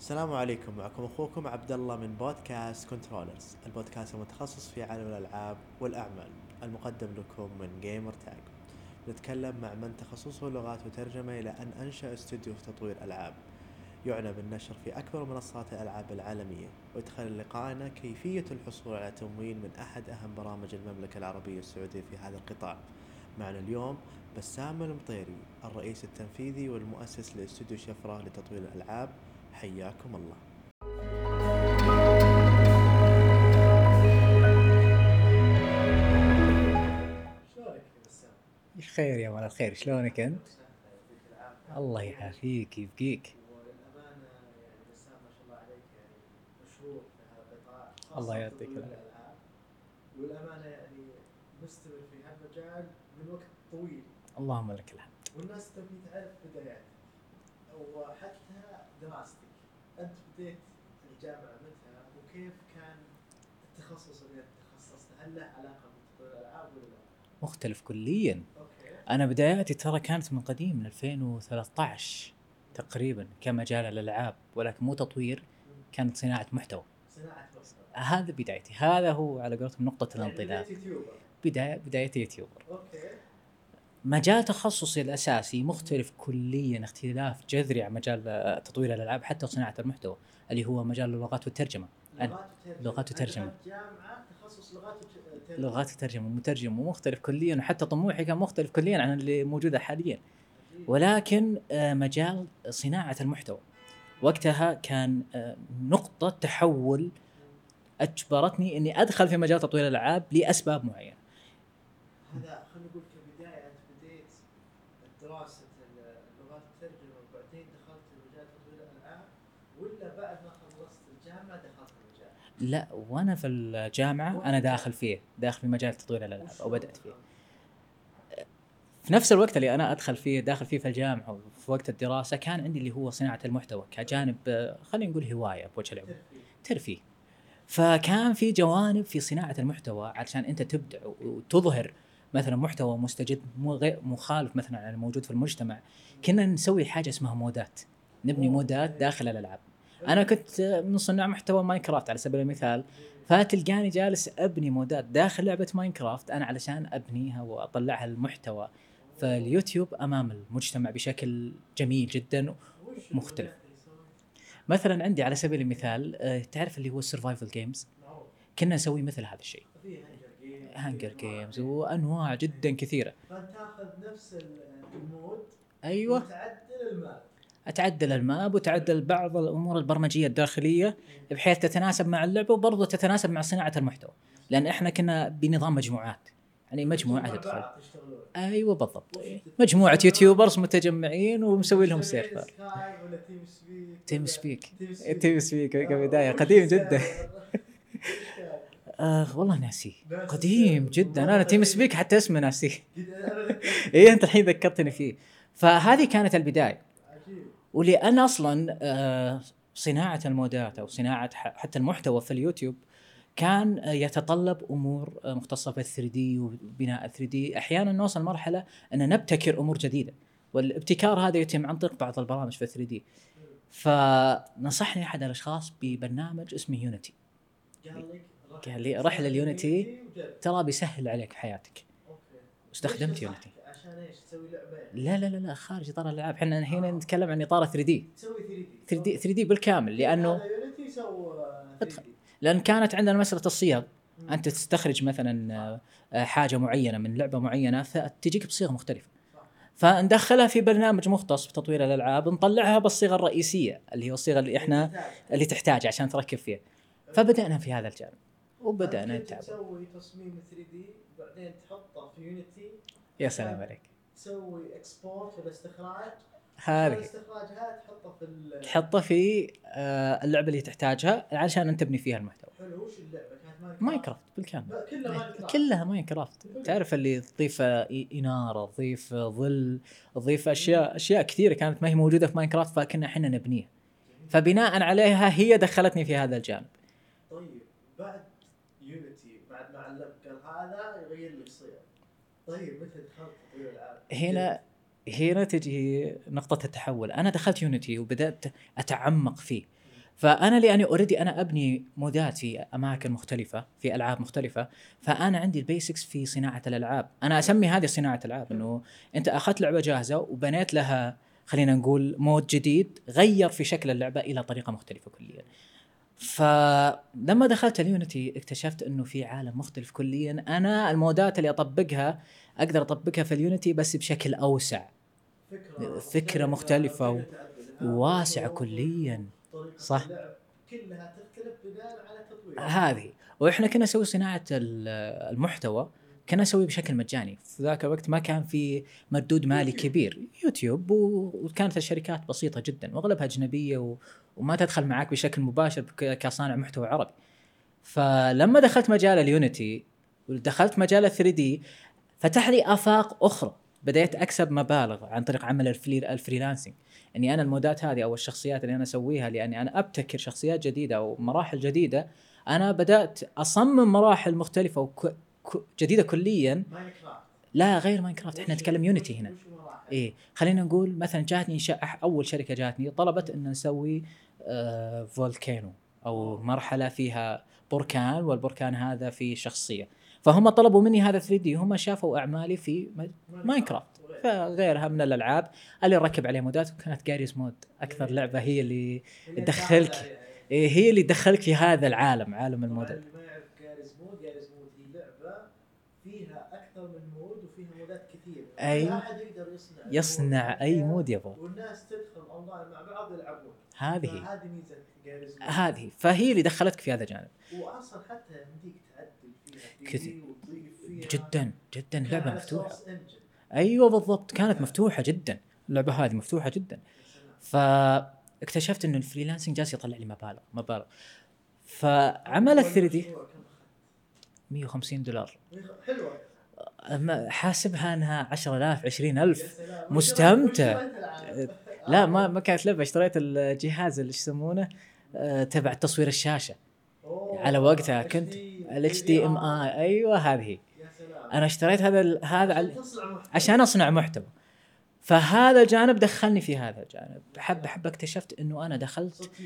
السلام عليكم معكم أخوكم عبد الله من بودكاست Controllers، البودكاست المتخصص في عالم الألعاب والأعمال، المقدم لكم من Gamer Tag. نتكلم مع من تخصصه لغات وترجمة إلى أن أنشأ استوديو في تطوير ألعاب. يعنى بالنشر في أكبر منصات الألعاب العالمية، ويدخل لقائنا كيفية الحصول على تمويل من أحد أهم برامج المملكة العربية السعودية في هذا القطاع. معنا اليوم بسام المطيري الرئيس التنفيذي والمؤسس لإستوديو شفره لتطوير الألعاب حياكم الله. شلونك يا بسام؟ خير يا ولد خير. شلونك أنت؟ يعطيك العافية الله يعافيك يبقيك. يعني بسام ما شاء الله عليك يعني مشهور في هذا القطاع خاصة الله في يعطيك. الألعاب والأمانة يعني مستمر في هالمجال من وقت طويل. اللهم لك الحمد. والناس تبي تعرف بداياتك وحتى دراستك. أنت بديت الجامعة متى وكيف كان التخصص اللي تخصصته؟ هل له علاقة بتطوير الألعاب ولا؟ لا؟ مختلف كليا. أوكي. أنا بداياتي ترى كانت من قديم من 2013 تقريبا كمجال الألعاب ولكن مو تطوير كانت صناعة محتوى. صناعة مصدر هذا بدايتي. هذا هو على قولتهم نقطة يعني الانطلاق. YouTuber. بدايه بداية YouTuber. Okay. مجال تخصصي الأساسي مختلف كليا اختلاف جذري عن مجال تطوير الألعاب حتى صناعة المحتوى اللي هو مجال اللغات والترجمة. لغات جامعة تخصص لغات وترجمة لغات الترجمة مترجم ومختلف كليا وحتى طموحي كان مختلف كليا عن اللي موجودة حاليا. ولكن آه، مجال صناعة المحتوى. وقتها كان آه، نقطة تحول أجبرتني أني أدخل في مجال تطوير الألعاب لأسباب معينة. هذا خلينا نقول كبداية أنت بديت دراسة لغات الترجمة وبعدين دخلت مجال تطوير الألعاب ولا بعد ما خلصت الجامعة دخلت المجال؟ لا وأنا في الجامعة أنا داخل فيه داخل في مجال تطوير الألعاب أو بدأت فيه. في نفس الوقت اللي أنا أدخل فيه داخل فيه في الجامعة وفي وقت الدراسة كان عندي اللي هو صناعة المحتوى كجانب خلينا نقول هواية بوجه العموم ترفيه. فكان في جوانب في صناعة المحتوى علشان أنت تبدع وتظهر مثلا محتوى مستجد مو غير مخالف مثلا عن الموجود في المجتمع. كنا نسوي حاجة اسمها مودات. نبني مودات داخل الألعاب. أنا كنت من صناع محتوى Minecraft على سبيل المثال فتلقاني جالس أبني مودات داخل لعبة Minecraft أنا علشان أبنيها وأطلعها المحتوى فاليوتيوب أمام المجتمع بشكل جميل جدا مختلف. مثلا عندي على سبيل المثال آه، تعرف اللي هو ال Survival Games كنا نسوي مثل هذا الشيء. Hunger Games وأنواع جدا كثيرة. فانت تاخذ نفس ال- ال mod أيوه. وتعدل ال map. أتعدل ال map وتعدل بعض الأمور البرمجية الداخلية بحيث تتناسب مع اللعبة وبرضه تتناسب مع صناعة المحتوى. لأن إحنا كنا بنظام مجموعات. يعني مجموعة تدخل. أيوه بالضبط. مجموعة YouTubers متجمعين ومسوي لهم server. TeamSpeak TeamSpeak كبدايه قديم؟ جدا؟ آه والله ناسي. ناسي قديم. جدا. أنا Team. Speak حتى اسمه ذكرت. إيه أنت الحين ذكرتني فيه. فهذه كانت البداية. ولأن أصلا آه، صناعة المودات أو صناعة حتى المحتوى في اليوتيوب كان آه، يتطلب أمور آه، مختصة بال 3D وبناء 3D أحيانا نوصل مرحلة أن نبتكر أمور جديدة والابتكار هذا يتم عن طريق بعض البرامج في 3D فنصحني أحد الأشخاص ببرنامج اسمه Unity قال لي روح لل Unity. وجرب. ترى بيسهل عليك حياتك ليش Unity؟ عشان إيش؟ تسوي لعبة يعني؟ لا لا لا لا خارج اطار الالعاب إحنا هنا نتكلم عن إطار 3 دي. تسوي 3 دي. 3 دي 3 دي بالكامل لأنه هذا Unity سوى 3 أدخل. D. لأن كانت عندنا مسألة الصيغ أنت تستخرج مثلا آه، آه، حاجة معينة من لعبة معينة فتجيك بصيغة مختلفة. فندخلها في برنامج مختص بتطوير الألعاب نطلعها بالصيغة الرئيسية اللي هي الصيغة اللي إحنا. اللي تحتاج. عشان تركب فيها. فبدأنا في هذا الجانب وبدأنا نتعب تسوي تصميم 3D بعدين تحطه في Unity يا سلام عليك. تسوي export ولا استخراج هذه الاستخراجات تحطه في تحطه في آه، اللعبة اللي تحتاجها. علشان أنت تبني فيها المحتوى. حلو وش اللعبة؟ كانت Minecraft بالكامل. كلها Minecraft كلها Minecraft تعرف اللي تضيف إي- إنارة تضيف ظل تضيف أشياء أشياء كثيرة كانت ما هي موجودة في Minecraft فكنا إحنا نبنيها. فبناء عليها هي دخلتني في هذا الجانب طيب بعد Unity بعد ما علمك قال هذا يغير لك صيغ طيب؟ هنا هنا تجي نقطة التحول، أنا دخلت Unity وبدأت أتعمق فيه، فأنا لأني already أنا أبني مودات في أماكن مختلفة في ألعاب مختلفة فأنا عندي ال basics في صناعة الألعاب. أنا أسمي هذه صناعة العاب إنه أنت أخذت لعبة جاهزة وبنيت لها خلينا نقول mod جديد غير في شكل اللعبة إلى طريقة مختلفة كليا. فلما دخلت ال Unity اكتشفت إنه في عالم مختلف كليا. أنا المودات اللي أطبقها أقدر أطبقها في اليونيتي بس بشكل أوسع. فكرة فكرة مختلفة و- طريقة ألعاب، وواسعة طرق، كليا. صح. كلها تختلف بناء على تطوير هذه. وإحنا كنا نسوي صناعة ال- المحتوى. كنا نسويه بشكل مجاني. في ذاك الوقت ما كان في مردود مالي. كبير. يوتيوب وكانت الشركات بسيطة جدا وأغلبها أجنبية و... وما تدخل معك بشكل مباشر كصانع محتوى عربي. فلما دخلت مجال ال Unity ودخلت مجال ال 3D فتح لي آفاق أخرى. بديت أكسب مبالغ عن طريق عمل ال free ال freelancing إني أنا ال mods هذه أو الشخصيات اللي أنا أسويها لأني أنا أبتكر شخصيات جديدة أو مراحل جديدة أنا بدأت أصمم مراحل مختلفة وك... جديدة كليا. لا غير Minecraft إحنا نتكلم Unity هنا؟ إيه خلينا نقول مثلا جاتني أول شركة جاتني طلبت إن نسوي آه volcano أو مرحلة فيها بركان والبركان هذا فيه شخصية. فهم طلبوا مني هذا 3D هم شافوا أعمالي في Minecraft. فغيرها من الألعاب. اللي ركب عليه mods؟ وكانت Garry's Mod أكثر لعبة هي اللي تدخلك. إيه هي اللي تدخلك في هذا العالم عالم ال mods اللي ما يعرف Garry's Mod Garry's Mod هي لعبه فيها أكثر من mod وفيها يقدر يصنع. أي mod. يبغى والناس تدخل أونلاين مع بعض يلعبون هذه. هذه ميزة هذه. فهي اللي دخلتك في هذا الجانب واصلا حتى يمديك تعدل فيها كثير. 3D وتضيف فيها. جدا جدا. لعبة مفتوحة. أيوه بالضبط. كانت مفتوحة جدا. اللعبة هذه مفتوحة جدا. فاكتشفت انه ال freelancing جالس يطلع لي مبالغ مبالغ. فعمل ال 3D المشروع كم 150 دولار؟ حلوة. حاسبها أنها 10000 يا 20000 سلام مستمتع. لا ما ما كانت لعبة. اشتريت الجهاز اللي يسمونه آه، تبع تصوير الشاشة. على وقتها كنت ال HDMI أيوه هذه. أنا اشتريت هذا هذا. عشان أصنع محتوى. فهذا الجانب دخلني في هذا الجانب. حبه حبه اكتشفت إنه أنا دخلت صرت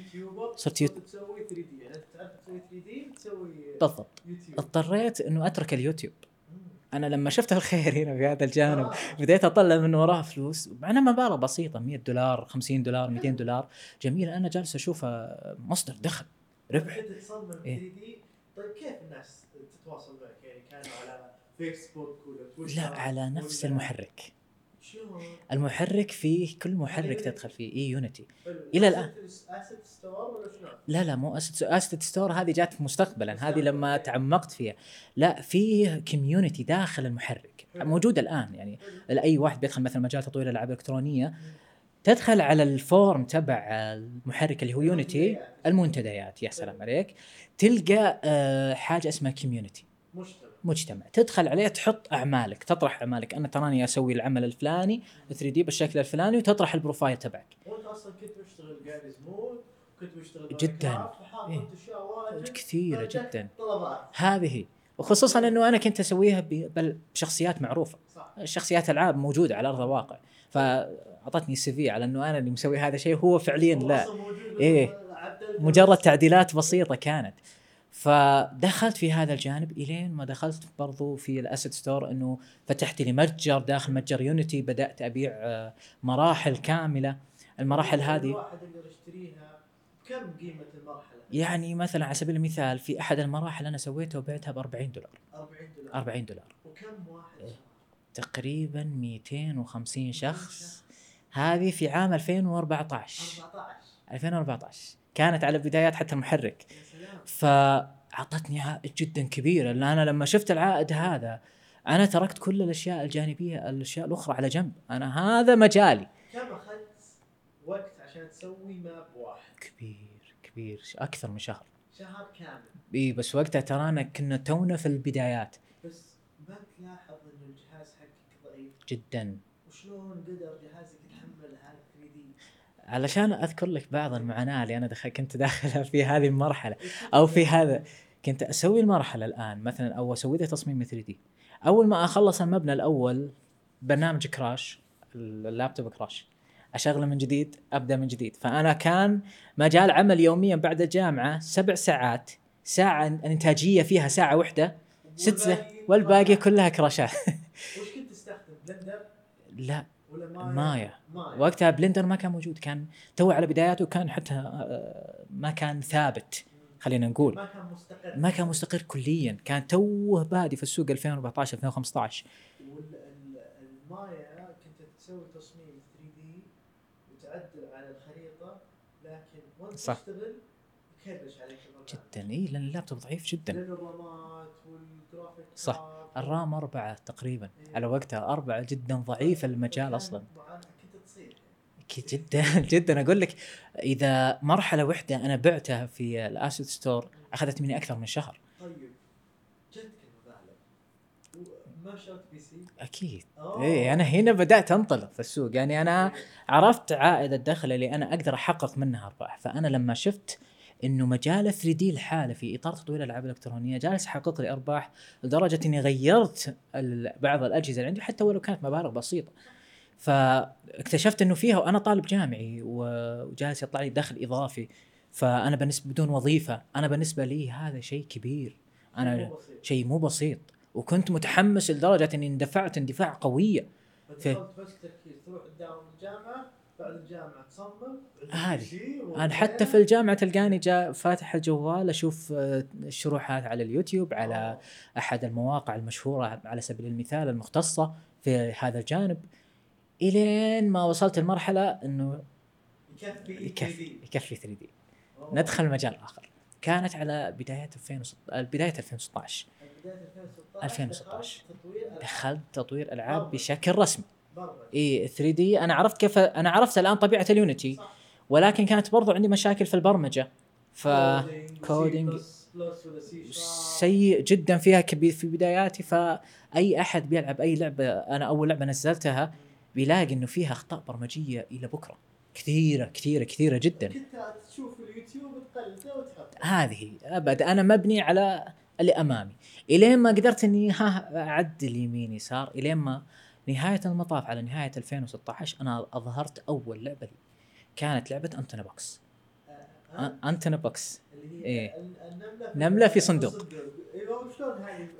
YouTuber تسوي 3D. انت تعرف تسوي 3D تسوي بالضبط. اضطريت إنه أترك اليوتيوب. أنا لما شفت الخير هنا في هذا الجانب. بديت أطلع من وراه فلوس مع انها مبالغ بسيطة 100 دولار 50 دولار 200 دولار جميل أنا جالس اشوفها مصدر دخل ربح كنت تصمم 3 إيه. طيب كيف الناس تتواصل معك يعني كانوا على فيسبوك ولا تويتر لا على نفس المحرك؟ المحرك فيه كل محرك تدخل فيه اي يونيتي ولا شلون؟ لا لا مو asset Asset Store هذه جات مستقبلا. هذه لما تعمقت فيها. لا في community داخل المحرك. موجود الآن يعني. اي واحد بيدخل مثلا مجال تطوير الالعاب الالكترونيه تدخل على ال forum تبع المحرك اللي هو Unity المنتديات. يا سلام عليك. تلقى آه، حاجة اسمها community مجتمع مجتمع. تدخل عليه تحط أعمالك تطرح أعمالك. أنا تراني أسوي العمل الفلاني 3D بالشكل الفلاني وتطرح ال profile تبعك. وأنت أصلا كنت مشتغل Garry's Mod كنت مشتغل جدا. إيه. كثيرة جدا. طلبات. هذه وخصوصا إنه أنا كنت أسويها بل- بشخصيات معروفة. صح. شخصيات العاب موجودة على أرض الواقع. فأعطتني CV على إنه أنا اللي مسوي هذا الشيء هو فعليا هو لا. إيه. عدلت مجرد. تعديلات بسيطة كانت. فدخلت في هذا الجانب إلين ما دخلت برضو في ال Asset Store إنه فتحت لي متجر داخل متجر يونيتي بدأت أبيع آه، مراحل كاملة. المراحل هذه الواحد يقدر يشتريها كم قيمة المرحلة؟ يعني مثلا على سبيل المثال في أحد المراحل أنا سويتها وبعتها ب 40 دولار. 40 دولار. 40 دولار. وكم واحد؟ إيه. تقريبا 250 شخص. هذه في عام 2014 14 2014 كانت على بدايات حتى المحرك فأعطتني عائد جدا كبير لأن أنا لما شفت العائد هذا أنا تركت كل الأشياء الجانبية الأشياء الأخرى على جنب. أنا هذا مجالي. كم أخذت وقت عشان تسوي ماب واحد؟ كبير كبير أكثر من شهر. شهر كامل. إي بس وقتها ترانا كنا تونا في البدايات. بس ما تلاحظ إنه الجهاز حقك ضعيف؟ جدا. وشلون قدر جهازك يتحمل هذا 3 دي؟ علشان أذكر لك بعض المعاناة اللي أنا دخل كنت داخلها في هذه المرحلة. أو في هذا كنت أسوي المرحلة الآن مثلا أو أسوي لها تصميم 3D. أول ما أخلص المبنى الأول برنامج crash اللابتوب crash. أشغله من جديد أبدأ من جديد. فأنا كان مجال عمل يوميا بعد الجامعة سبع ساعات. ساعة إنتاجية فيها ساعة واحدة ست والباقي كلها crash ات. وش كنت تستخدم؟ Blender لا. ولا Maya؟ Maya Maya وقتها Blender ما كان موجود كان تو على بداياته كان حتى آه، ما كان ثابت خلينا نقول. ما كان مستقر. ما كان مستقر كليا كان توه بادي في السوق 2014 2015 والمايا كنت تسوي تصميم 3D وتعدل على الخريطة لكن وانت. تشتغل ي crash عليك. جدا. اي لأن اللابتوب ضعيف جدا. لأن صح. ال RAM أربعة تقريبا. على وقتها أربعة جدا ضعيف المجال أصلا جدا جدا أقول لك إذا مرحلة واحدة أنا بعتها في ال Asset Store أخذت مني أكثر من شهر طيب جد شريت PC أكيد أوه. إيه أنا هنا بدأت أنطلق في السوق يعني أنا عرفت عائد الدخل اللي أنا أقدر أحقق منها أرباح فأنا لما شفت إنه مجال 3D لحاله في إطار تطوير الألعاب الإلكترونية جالس يحقق لي أرباح لدرجة إني غيرت بعض الأجهزة اللي عندي حتى ولو كانت مبالغ بسيطة. فاكتشفت إنه فيها وأنا طالب جامعي وجالس يطلع لي دخل إضافي فأنا بالنسبة بدون وظيفة أنا بالنسبة لي هذا شيء كبير أنا. شيء مو بسيط وكنت متحمس لدرجة إني اندفعت اندفاع قوية تركيز تروح الجامعة بعد الجامعة تصمم هذه. أنا حتى في الجامعة تلقاني جا فاتح الجوال أشوف آه، الشروحات على اليوتيوب على أحد المواقع المشهورة على سبيل المثال المختصة في هذا الجانب إلين ما وصلت لمرحله إنه يكفي يكفي 3D. يكفي 3 دي. ندخل مجال آخر كانت على بدايات 2016 بداية 2016 بداية 2016 2016. دخلت تطوير ألعاب. بشكل رسمي. إي 3 دي أنا عرفت كيف أنا عرفت الآن طبيعة اليونيتي صح. ولكن كانت برضو عندي مشاكل في البرمجة. ف كودينج. سيء جدا فيها كبير في بداياتي. فأي أحد بيلعب أي لعبة أنا أول لعبة نزلتها بيلاقي إنه فيها أخطاء برمجية إلى بكرة. كثيرة كثيرة كثيرة جدا. كنت تشوف اليوتيوب تقلده وتحط. هذه أبد. أنا مبني على اللي امامي إلين ما قدرت إني ها أعدل يمين يسار إلين ما نهاية المطاف على نهاية 2016 أنا أظهرت أول لعبة لي كانت لعبة Ant in a Box ها؟ Ant in a Box اللي هي إيه. ال- النملة نملة في صندوق.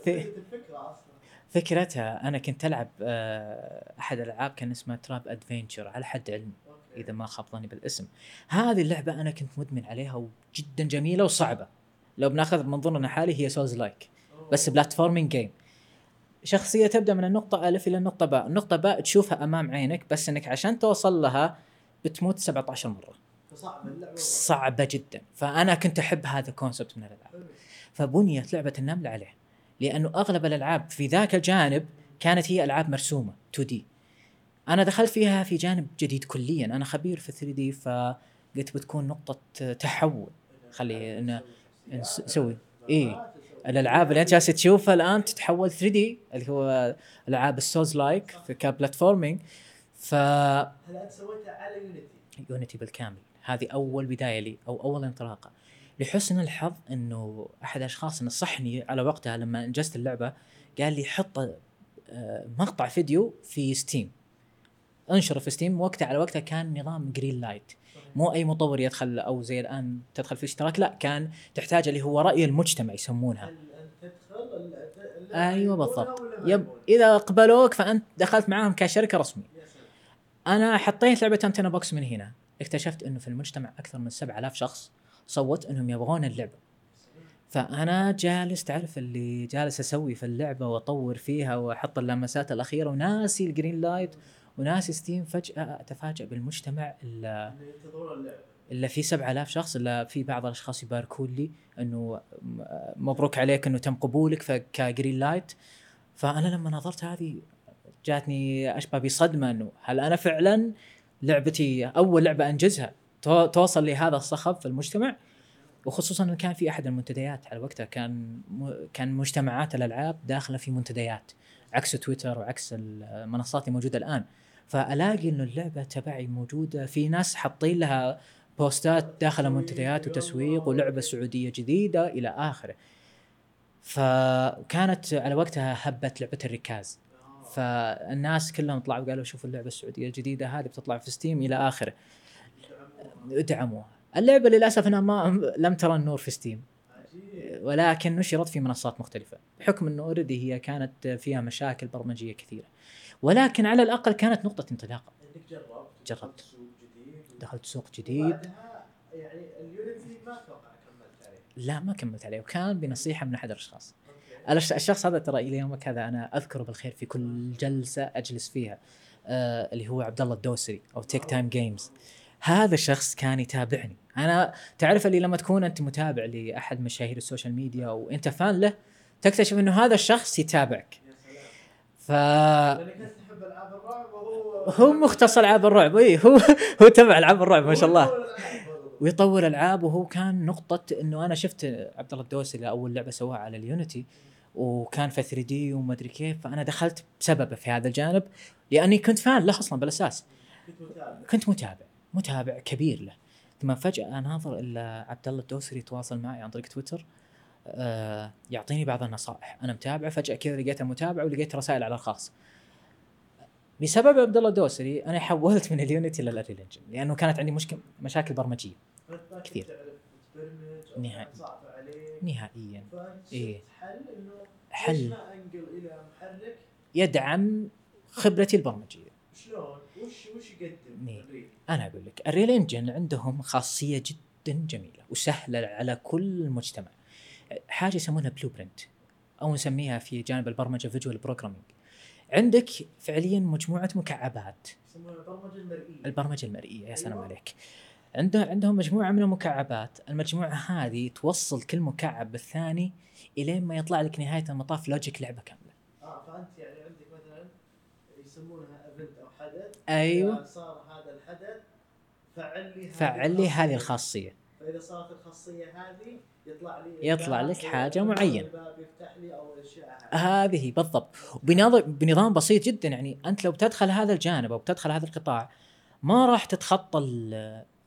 بدت الفكرة أصلا فكرتها أنا كنت ألعب آه، أحد الالعاب كان اسمها Trap Adventure على حد علمي. إذا ما خاب ظني بالاسم هذه اللعبة أنا كنت مدمن عليها وجدا جميلة وصعبة لو بناخذ بمنظورنا الحالي هي souls-like. بس platforming game شخصية تبدأ من النقطة الف إلى النقطة باء النقطة باء تشوفها أمام عينك بس إنك عشان توصل لها بتموت 17 مرة. اللعبه صعبة جدا. فأنا كنت أحب هذا الكونسبت من الألعاب. فبنيت لعبة النمل عليه. لأنه أغلب الألعاب في ذاك الجانب كانت هي ألعاب مرسومة 2 دي. أنا دخلت فيها في جانب جديد كليا. أنا خبير في 3 دي فقلت بتكون نقطة تحول. خلي نسوي إيه. الألعاب اللي أنت جالس تشوفها الآن تتحول 3 دي اللي هو ألعاب ال souls-like في ك platforming. ف هل انت سويتها على Unity؟ Unity بالكامل. هذه أول بداية لي أو أول انطلاقة. لحسن الحظ إنه أحد الاشخاص نصحني على وقتها لما أنجزت اللعبة قال لي حط آه، مقطع فيديو في Steam انشره في Steam وقتها على وقتها كان نظام Greenlight مو أي مطور يدخل أو زي الآن تدخل في اشتراك لا كان تحتاج اللي هو رأي المجتمع يسمونها. تدخل أيوه بالضبط. Yep؟ إذا قبلوك فأنت دخلت معاهم كشركة سلام. أنا حطيت لعبة Ant in a Box من هنا. اكتشفت إنه في المجتمع أكثر من 7000 شخص صوت إنهم يبغون اللعبة. فأنا جالس تعرف اللي جالس أسوي في اللعبة وأطور فيها وأحط اللمسات الأخيرة وناسي ال Greenlight وناسي Steam فجأة اتفاجئ بالمجتمع اللي الا في 7000 شخص الا في بعض الأشخاص يباركون لي إنه مبروك عليك إنه تم قبولك ك Greenlight فأنا لما نظرت هذه جاتني أشبه بصدمة إنه هل أنا فعلا لعبتي أول لعبة أنجزها تو- توصل لهذا الصخب في المجتمع؟ وخصوصا انه كان في أحد المنتديات على وقتها كان كان مجتمعات الألعاب داخلة في منتديات عكس تويتر وعكس المنصات اللي موجودة الآن. فألاقي إنه اللعبة تبعي موجودة. في ناس حاطين لها posts داخل منتديات وتسويق ولعبة سعودية جديدة إلى آخره. فكانت على وقتها هبت لعبة الركاز. فالناس كلهم طلعوا قالوا شوفوا اللعبة السعودية الجديدة هذه بتطلع في Steam إلى آخره. دعموها اللعبة للأسف إنها ما لم ترى النور في Steam. ولكن نشرت في منصات مختلفة. بحكم إنه already هي كانت فيها مشاكل برمجية كثيرة. ولكن على الأقل كانت نقطة انطلاق. إنك جربت جربت. دخلت سوق جديد. دخلت سوق جديد. يعني ال Unity ما أتوقع كملت عليه. لا ما كملت عليه. وكان بنصيحة من أحد الأشخاص. الشخص هذا ترى إلى يومك هذا أنا أذكره بالخير في كل جلسة أجلس فيها. آه اللي هو عبد الله الدوسري أو Tick Time Games هذا الشخص كان يتابعني. أنا تعرف اللي لما تكون أنت متابع لأحد مشاهير ال social media وأنت fan له تكتشف إنه هذا الشخص يتابعك. ف هو مختص ألعاب الرعب. اي هو هو تبع ألعاب الرعب ما شاء الله. ويطور العاب وهو كان نقطة إنه أنا شفت عبد الله الدوسري أول لعبة سواها على اليونيتي وكان في 3 دي وما أدري كيف فأنا دخلت بسببه في هذا الجانب لأني كنت فان له أصلا بالأساس. كنت متابع. متابع كبير له. ثم فجأة أناظر الا عبد الله الدوسري يتواصل معي عن طريق تويتر. يعطيني بعض النصائح. أنا متابع فجأة كذا لقيته متابع ولقيت رسائل على الخاص. بسبب عبد الله الدوسري أنا حولت من ال Unity لل Unreal Engine لأنه كانت عندي مشكله مشاكل برمجية كثير. نهائيا. فانت إيه. حل. يدعم خبرتي البرمجية. شلون وش وش يقدم؟ أنا أقول لك ال Unreal Engine عندهم خاصية جدا جميلة وسهلة على كل المجتمع حاجة يسمونها Blueprint أو نسميها في جانب البرمجة visual programming عندك فعليا مجموعة مكعبات. يسمونها البرمجة المرئية. البرمجة المرئية يا سلام أيوة. عليك. عنده عندهم مجموعة من المكعبات. المجموعة هذه توصل كل مكعب بالثاني الين ما يطلع لك نهاية المطاف logic لعبة كاملة. آه فأنت يعني عندك مثلا يسمونها event أو حدث. أيوه. صار هذا الحدث فعل لي هذه فعل لي هذه. الخاصية. فإذا صارت الخاصية هذه يطلع لي يطلع لك أو الاشياء هذه بالضبط. بنظام بنظام بسيط جدا. يعني أنت لو بتدخل هذا الجانب أو بتدخل هذا القطاع ما راح تتخطى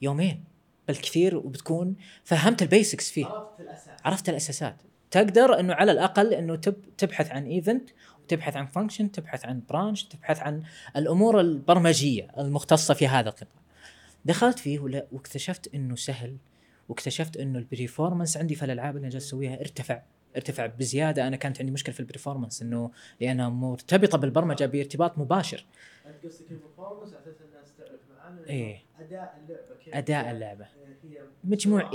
يومين. بالكثير وبتكون فهمت ال basics فيه. عرفت الأساس. عرفت الأساسات. تقدر إنه على الأقل إنه تب تبحث عن event وتبحث عن function تبحث عن branch تبحث عن الأمور البرمجية المختصة في هذا القطاع. دخلت فيه ولا- واكتشفت إنه سهل. واكتشفت إنه ال performance عندي في الألعاب اللي أنا جالس أسويها ارتفع ارتفع بزيادة. أنا كانت عندي مشكلة في ال performance إنه لأنها مرتبطة بالبرمجة بارتباط مباشر. أنت قصدك ال performance على أساس الناس تعرف معانا؟ إيه. أداء اللعبة كيف؟ أداء اللعبة. هي مجموع آه،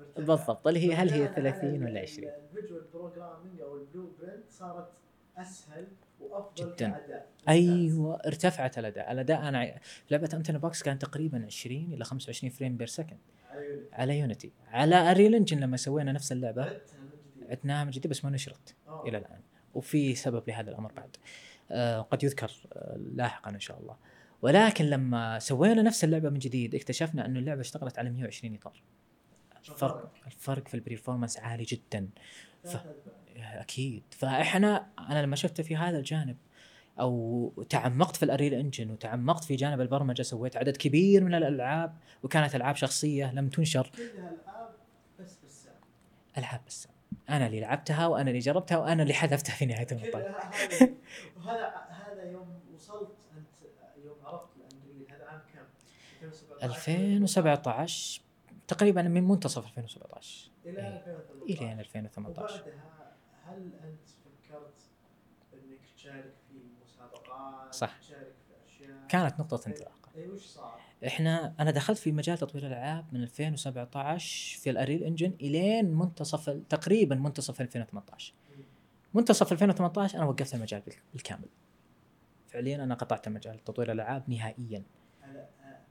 مرتفعة. بالضبط. اللي هي هل هي فبناءً على 30 ولا ال- 20 ال visual programming أو ال Blueprint صارت أسهل وأفضل جداً. أيوه ارتفعت الأداء. الأداء أنا لعبة انتنا بوكس كان تقريبا 20 إلى 25 frame per second. على Unity. على Unreal Engine لما سوينا نفس اللعبة. عدناها من جديد بس ما نشرت آه. إلى الآن. وفي سبب لهذا الأمر بعد. آه قد يذكر آه لاحقا إن شاء الله. ولكن لما سوينا نفس اللعبة من جديد اكتشفنا انه اللعبة اشتغلت على 120 إطار. الفرق الفرق في ال performance عالي جدا. ف-. أكيد. فإحنا أنا لما شفت في هذا الجانب أو تعمقت في ال Unreal Engine وتعمقت في جانب البرمجة سويت عدد كبير من الألعاب وكانت ألعاب شخصية لم تنشر. العاب بس بالساعة ألعاب بس. أنا اللي لعبتها وأنا اللي جربتها وأنا اللي حذفتها في نهاية المطاف. هذا هذا يوم وصلت أنت يوم عرفت ال Unreal هذا عام كم؟ 2017 2017 تقريبا من منتصف 2017 إلى إيه. 2018 إلى 2018 وبعدها هل أنت فكرت إنك تشارك في مسابقات؟ صح. تشارك في أشياء؟ كانت نقطة انطلاق اي وش صار؟ إحنا أنا دخلت في مجال تطوير الألعاب من 2017 في الأريل انجن إلين منتصف تقريبا منتصف 2018 منتصف 2018 أنا وقفت المجال بال- بالكامل فعليا أنا قطعت مجال تطوير الألعاب نهائيا آه،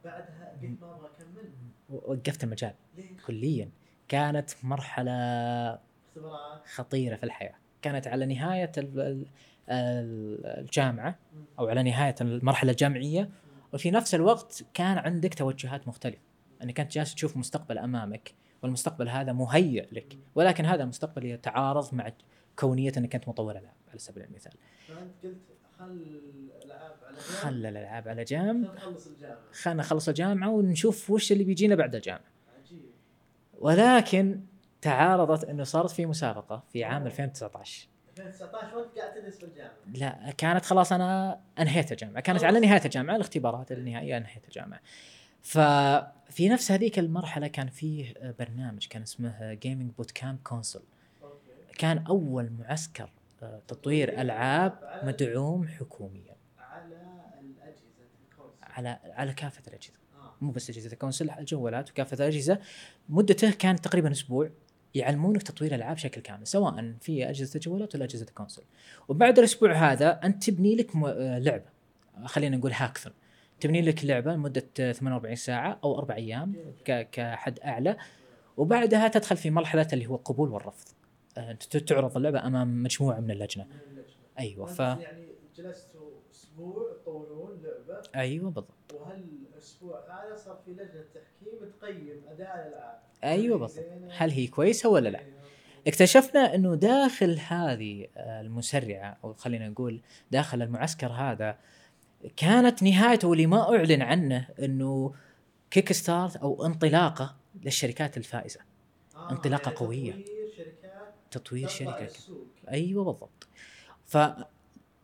بعدها قلت ما أبغى أكمل وقفت المجال ليه؟ كليا كانت مرحلة خطيرة في الحياة. كانت على نهاية ال- ال- ال- الجامعة أو على نهاية المرحلة الجامعية وفي نفس الوقت كان عندك توجهات مختلفة. أنك انت جالس تشوف مستقبل أمامك والمستقبل هذا مهيئ لك ولكن هذا المستقبل يتعارض مع كونية أنك انت مطور العاب على سبيل المثال. فأنت قلت خل الألعاب على جنب. خل الألعاب على جنب. خل نخلص الجامعة. خلنا نخلص الجامعة ونشوف وش اللي بيجينا بعد الجامعة. عجيب. ولكن تعارضت إنه صارت في مسابقة في عام 2019 2019 وانت قاعد تدرس في الجامعة. لا كانت خلاص أنا أنهيت الجامعة. كانت على نهاية الجامعة الاختبارات النهائية أنهيت الجامعة. ففي نفس هذيك المرحلة كان فيه برنامج كان اسمه Gaming Boot Camp Console كان أول معسكر آه، تطوير ألعاب مدعوم حكوميا. على الأجهزة ال console. على على كافة الأجهزة. آه. مو بس أجهزة ال console الجوالات وكافة الأجهزة. مدته كانت تقريبا أسبوع. يعلمونك تطوير العاب بشكل كامل سواء في أجهزة الجوالات ولا اجهزه ال console وبعد الأسبوع هذا أنت تبني لك م- آه، لعبة. خلينا نقول هاكثون. تبني لك لعبة لمدة آه، 48 ساعة أو أربع أيام ك- كحد أعلى. وبعدها تدخل في مرحلة اللي هو القبول والرفض. آه، أنت تعرض اللعبة أمام مجموعة من اللجنة. أيوه ف وأنت يعني جلستوا أسبوع تطورون لعبة. أيوه بالضبط. وهالأسبوع هذا صار في لجنة تحكيم تقيم أداء الألعاب. أيوه بالضبط؟ هل هي كويسة ولا لا. اكتشفنا إنه داخل هذه آه، المسرعة أو خلينا نقول داخل المعسكر هذا كانت نهايته واللي ما أعلن عنه إنه kick start أو انطلاقة للشركات الفائزة آه، انطلاقة يعني قوية. تطوير شركات تطوير شركة. أيوه بالضبط ف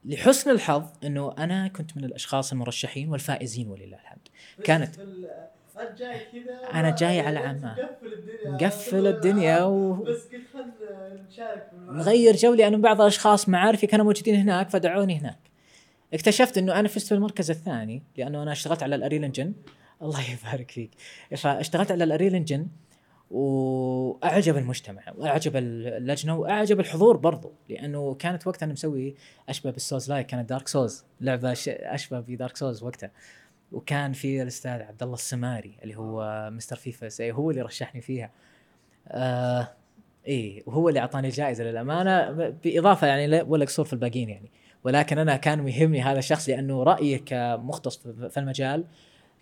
لحسن الحظ إنه أنا كنت من الأشخاص المرشحين والفائزين ولله الحمد كانت. جاي كذا أنا جاي ما- على عمان. مقفل الدنيا. مقفل الدنيا و... بس قلت خلنا نشارك. مغير جو لأنه بعض الأشخاص معارفي كانوا موجودين هناك فدعوني هناك. اكتشفت إنه أنا فزت في المركز الثاني لأنه أنا اشتغلت على ال Unreal Engine الله يبارك فيك. فاشتغلت على ال Unreal Engine وأعجب المجتمع وأعجب اللجنة وأعجب الحضور برضو لأنه كانت وقتها أنا مسوي أشبه بال souls-like كانت Dark Souls لعبة أشبه ب Dark Souls وقتها. وكان في الأستاذ عبد الله السماري اللي هو Mr. FIFA هو اللي رشحني فيها. آه إيه وهو اللي أعطاني الجائزه للأمانة بإضافة يعني لا- ولا قصور في الباقيين يعني. ولكن أنا كان يهمني هذا الشخص لأنه رايه كمختص في في المجال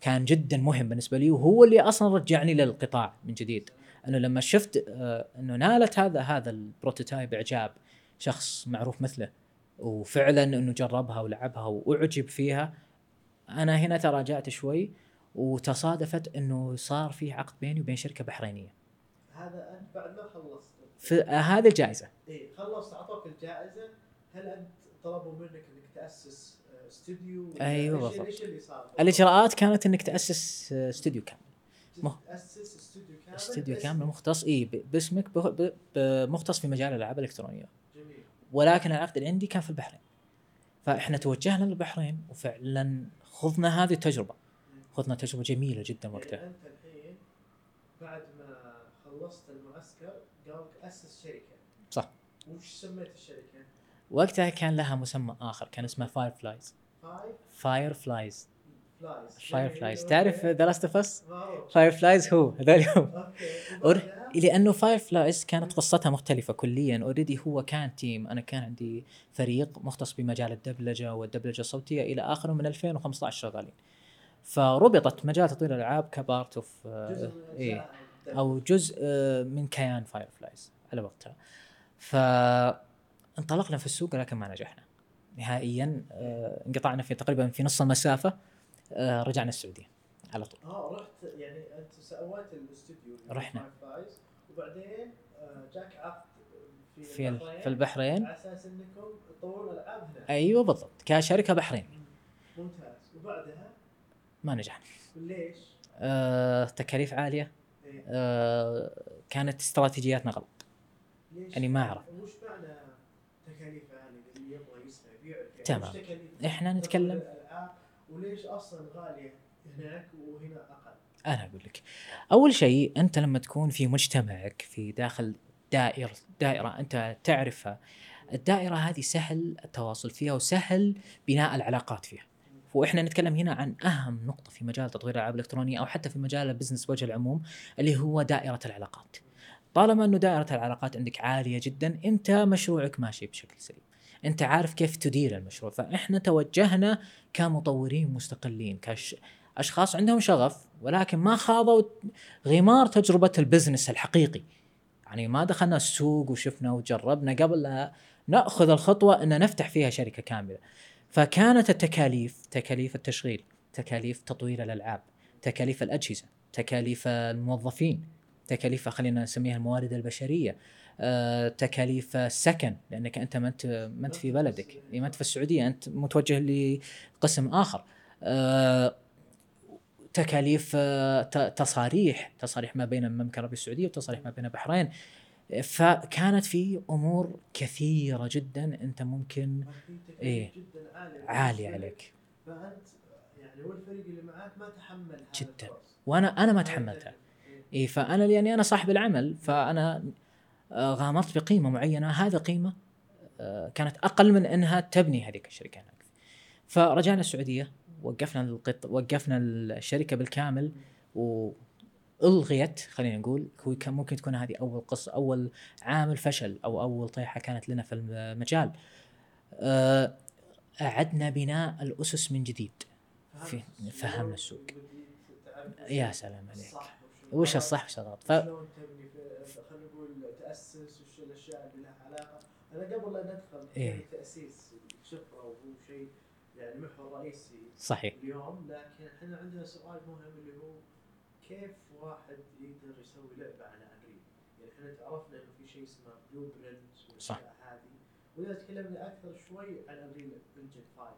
كان جدا مهم بالنسبة لي وهو اللي أصلا رجعني للقطاع من جديد. أنه لما شفت آه، أنه نالت هذا هذا البروتوتايب إعجاب شخص معروف مثله وفعلا أنه جربها ولعبها وأعجب فيها أنا هنا تراجعت شوي وتصادفت إنه صار في عقد بيني وبين شركة بحرينية. هذا أنت بعد ما خلصت. في آه، هذه الجائزة. إيه خلصت أعطوك الجائزة. هل أنت طلبوا منك إنك تأسس آه، استوديو أيوة إيش- بالضبط. إيش اللي صار؟ الإجراءات كانت إنك تأسس آه، استوديو كامل. مه- تأسس استوديو كامل استوديو. كامل مختص إي باسمك مختص في مجال الألعاب الإلكترونية. جميل. ولكن العقد اللي عندي كان في البحرين. فإحنا توجهنا للبحرين وفعلا خضنا هذه التجربة. خضنا تجربة جميلة جدا وقتها. يعني أنت الحين بعد ما خلصت المعسكر قالوا لك أسس شركة. صح. وش سميت الشركة؟ وقتها كان لها مسمى آخر كان اسمها Fireflies Fireflies Fireflies تعرف The Last of Us Fireflies هو هذول هم. Okay. أور-؟ لأنه Fireflies كانت قصتها مختلفة كليا. Already هو كان team أنا كان عندي فريق مختص بمجال الدبلجة والدبلجة الصوتية إلى آخره من 2015 شغالين فربطت مجال تطوير الألعاب ك part of من إيه. أو جزء آه، من كيان Fireflies على وقتها. فانطلقنا في السوق لكن ما نجحنا. نهائيا آه، انقطعنا في تقريبا في نص المسافة. آه، رجعنا السعودية على طول. آه رحت يعني أنت سويت الاستوديو رحنا. وبعدين آه، جاك عقد في في ال- البحرين في البحرين. على أساس إنكم تطورون ألعاب هنا أيوه بالضبط. كشركة بحرين. ممتاز. وبعدها؟ ما نجحنا. ليش؟ آه، تكاليف عالية. إيه. آه، كانت استراتيجياتنا غلط. ليش؟ يعني ما أعرف. وش معنى تكاليف عالية؟ اللي يبغى يسمع يبيع تمام. إحنا نتكلم- وليش أصلا غالية هناك وهنا أقل؟ أنا أقول لك أول شيء أنت لما تكون في مجتمعك في داخل دائره دائرة أنت تعرفها الدائرة هذه سهل التواصل فيها وسهل بناء العلاقات فيها. وإحنا نتكلم هنا عن أهم نقطة في مجال تطوير الألعاب الإلكترونية أو حتى في مجال البزنس بوجه العموم اللي هو دائرة العلاقات. طالما إنه دائرة العلاقات عندك عالية جدا أنت مشروعك ماشي بشكل سليم. أنت عارف كيف تدير المشروع. فإحنا توجهنا كمطورين مستقلين كش اشخاص عندهم شغف ولكن ما خاضوا غمار تجربة ال business الحقيقي. يعني ما دخلنا السوق وشفنا وجربنا قبل لا نأخذ الخطوة إن نفتح فيها شركة كاملة. فكانت التكاليف تكاليف التشغيل تكاليف تطوير الألعاب تكاليف الأجهزة تكاليف الموظفين تكاليف خلينا نسميها الموارد البشرية تكاليف السكن لأنك أنت ما انت ما أنت في بلدك إي، ما أنت في السعودية أنت متوجه لقسم آخر آه، تكاليف آه، تصاريح تصاريح ما بين المملكة العربية السعودية وتصاريح ما بين البحرين فكانت في أمور كثيرة جدا أنت ممكن إيه. بالنسبة لك. عليك فانت يعني والفريق اللي معاك ما تحمل جداً. وأنا أنا ما تحملتها. إيه. اي فأنا لأني أنا صاحب العمل فأنا آه، غامرت بقيمة معينة. هذه قيمة آه، كانت أقل من أنها تبني هذيك الشركة هناك. فرجعنا السعودية وقفنا القط وقفنا الشركة بالكامل وألغيت خلينا نقول كان ممكن تكون هذه أول قصه أول عامل فشل أو أول طيحة كانت لنا في المجال. آه، أعدنا بناء الأسس من جديد. في- فهمنا السوق. يا سلام عليك. وش. الصح وش الغلط؟ ف... شلون تبني في- خلينا نقول تأسس وش الأشياء اللي لها علاقة أنا قبل لا ندخل في إيه. التاسيس شفره وهو شيء يعني محور رئيسي صحيح اليوم لكن إحنا عندنا سؤال مهم اللي هو كيف واحد يقدر يسوي لعبة على Unreal؟ يعني إحنا تعرفنا إنه في شيء اسمه Blueprint صح. هذه وإذا تكلمنا أكثر شوي عن Unreal Engine 5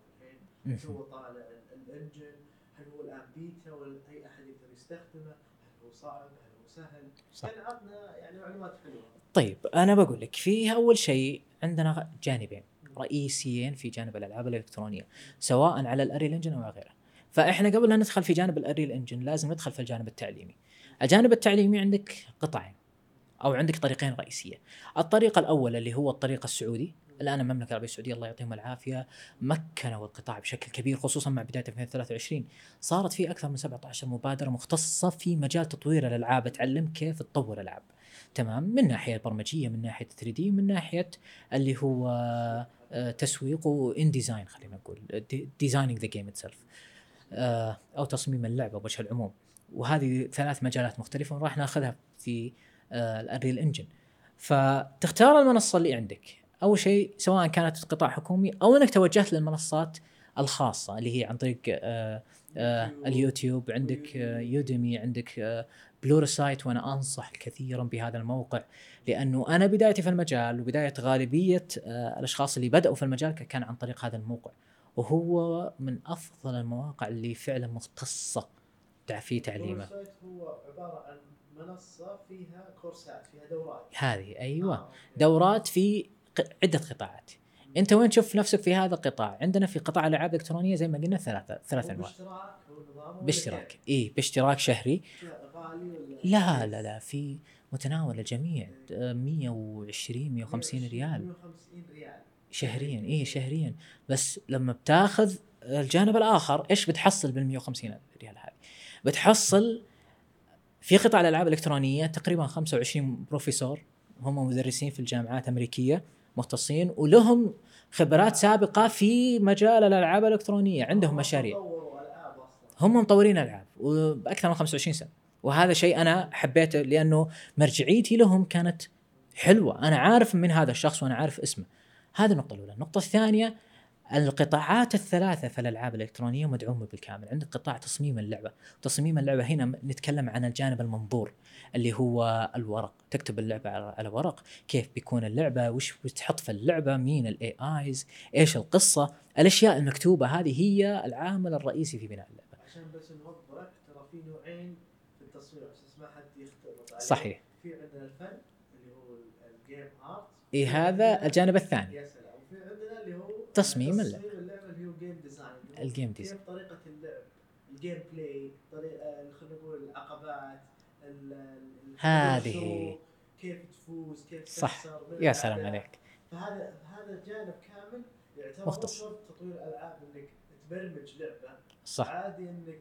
الحين. هو طالع ال- ال engine هل هو الآن بيتا ولا أي أحد يقدر يستخدمه؟ هل هو صعب؟ هل هو سهل؟ صح. كان عطنا يعني معلومات حلوة طيب أنا بقول لك في أول شيء عندنا جانبين رئيسيين في جانب الألعاب الإلكترونية سواء على الأريل إنجن أو غيره فإحنا قبل لا ندخل في جانب الأريل إنجن لازم ندخل في الجانب التعليمي الجانب التعليمي عندك قطعين أو عندك طريقين رئيسية الطريقة الأول اللي هو الطريق السعودي الآن المملكة العربية السعودية الله يعطيهم العافية مكنوا القطاع بشكل كبير خصوصا مع بداية 2023 صارت في أكثر من 17 مبادرة مختصة في مجال تطوير الألعاب. تعلم كيف تطور العاب تمام. من ناحية البرمجية من ناحية 3D من ناحية اللي هو آه، تسويق و in design خلينا نقول designing the game itself أو تصميم اللعبة بوجه العموم. وهذه ثلاث مجالات مختلفة وراح ناخذها في آه، ال Unreal Engine فتختار المنصة اللي عندك. أول شيء سواء كانت قطاع حكومي أو إنك توجهت للمنصات الخاصة اللي هي عن طريق آه، آه، اليوتيوب. عندك آه، Udemy عندك آه، Pluralsight وأنا أنصح كثيرا بهذا الموقع لأنه أنا بدايتي في المجال وبداية غالبية آه، الأشخاص اللي بدأوا في المجال كان عن طريق هذا الموقع. وهو من أفضل المواقع اللي فعلا مختصة في تعليمه. Site هو عبارة عن منصة فيها كورسات فيها دورات. هذه أيوه. آه،. دورات في عدة قطاعات. أنت وين تشوف نفسك في هذا القطاع؟ عندنا في قطاع الألعاب الإلكترونية زي ما قلنا ثلاثة ثلاث أنواع. باشتراك. اي باشتراك شهري. لا لا لا في متناول الجميع. آه، 120 150 ريال 150 ريال. شهريا اي شهريا. بس لما بتاخذ الجانب الآخر إيش بتحصل بال 150 ريال هذه؟ بتحصل في قطاع الألعاب الإلكترونية تقريبا 25 بروفيسور. هم مدرسين في الجامعات الامريكيه مختصين ولهم خبرات سابقة في مجال الألعاب الإلكترونية عندهم هم مشاريع. هم مطورين ألعاب وبأكثر من 25 سنة. وهذا شيء أنا حبيته لأنه مرجعيتي لهم كانت حلوة. أنا عارف من هذا الشخص وأنا عارف اسمه. هذه النقطة الأولى. النقطة الثانية القطاعات الثلاثة في الألعاب الإلكترونية مدعومة بالكامل. عندك قطاع تصميم اللعبة. تصميم اللعبة هنا نتكلم عن الجانب المنظور اللي هو الورق. تكتب اللعبة على ورق كيف بيكون اللعبة وش بتحط في اللعبة مين ال AIs إيش القصة. الأشياء المكتوبة هذه هي العامل الرئيسي في بناء اللعبة. عشان بس نوضح ترى في نوعين في التصوير عشان ما حد يختلط صحيح. في عندنا الفن اللي هو ال- ال game art اي هذا الجانب الثاني. يا سلام وفي عندنا اللي هو تصميم اللعبة اللي هو game design ال game كيف design. طريقة اللعب ال gameplay طريقه خلينا نقول العقبات ال- ال- هذه. كيف تفوز كيف صح. تخسر من يا سلام. عليك فهذا هذا جانب كامل يعتبر مختص. تطوير الألعاب إنك تبرمج لعبة صح عادي إنك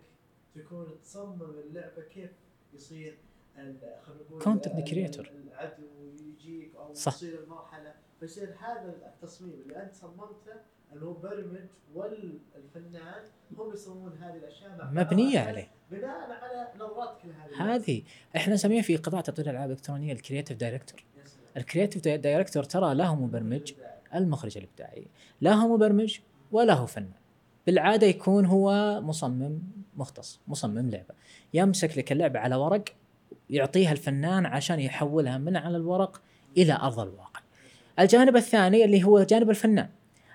تكون تصمم اللعبة كيف يصير خلينا نقول ال- creature. العدو يجيك أو صح. تصير المرحله فيصير هذا التصميم اللي أنت صممته المبرمج والفنان هم يصممون هذه الأشياء مبنية عليه بناء على نظرتك لهذه. هذه إحنا نسميها في قطاع تطوير الألعاب الإلكترونية ال creative director. ال creative director ترى له مبرمج المخرج الإبداعي لا هو مبرمج ولا هو فنان بالعادة يكون هو مصمم مختص مصمم لعبة يمسك لك اللعبة على ورق يعطيها الفنان عشان يحولها من على الورق إلى أرض الواقع. الجانب الثاني اللي هو جانب الفنان.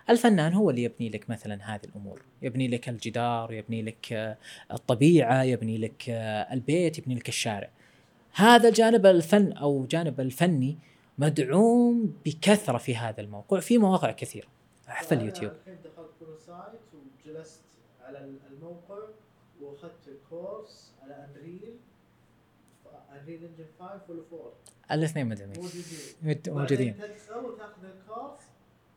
الفنان هو اللي يبني لك مثلا هذه الأمور، يبني لك الجدار، يبني لك آه، الطبيعة، يبني لك آه، البيت، يبني لك الشارع. هذا الجانب الفن أو جانب الفني مدعوم بكثرة في هذا الموقع في مواقع كثيرة فأنا اليوتيوب الحين دخلت site وجلست على الموقع وأخذت ال course على Unreal Unreal Engine 5 ولا 4 الاثنين مدعومين موجودين. تدخل وتاخذ ال course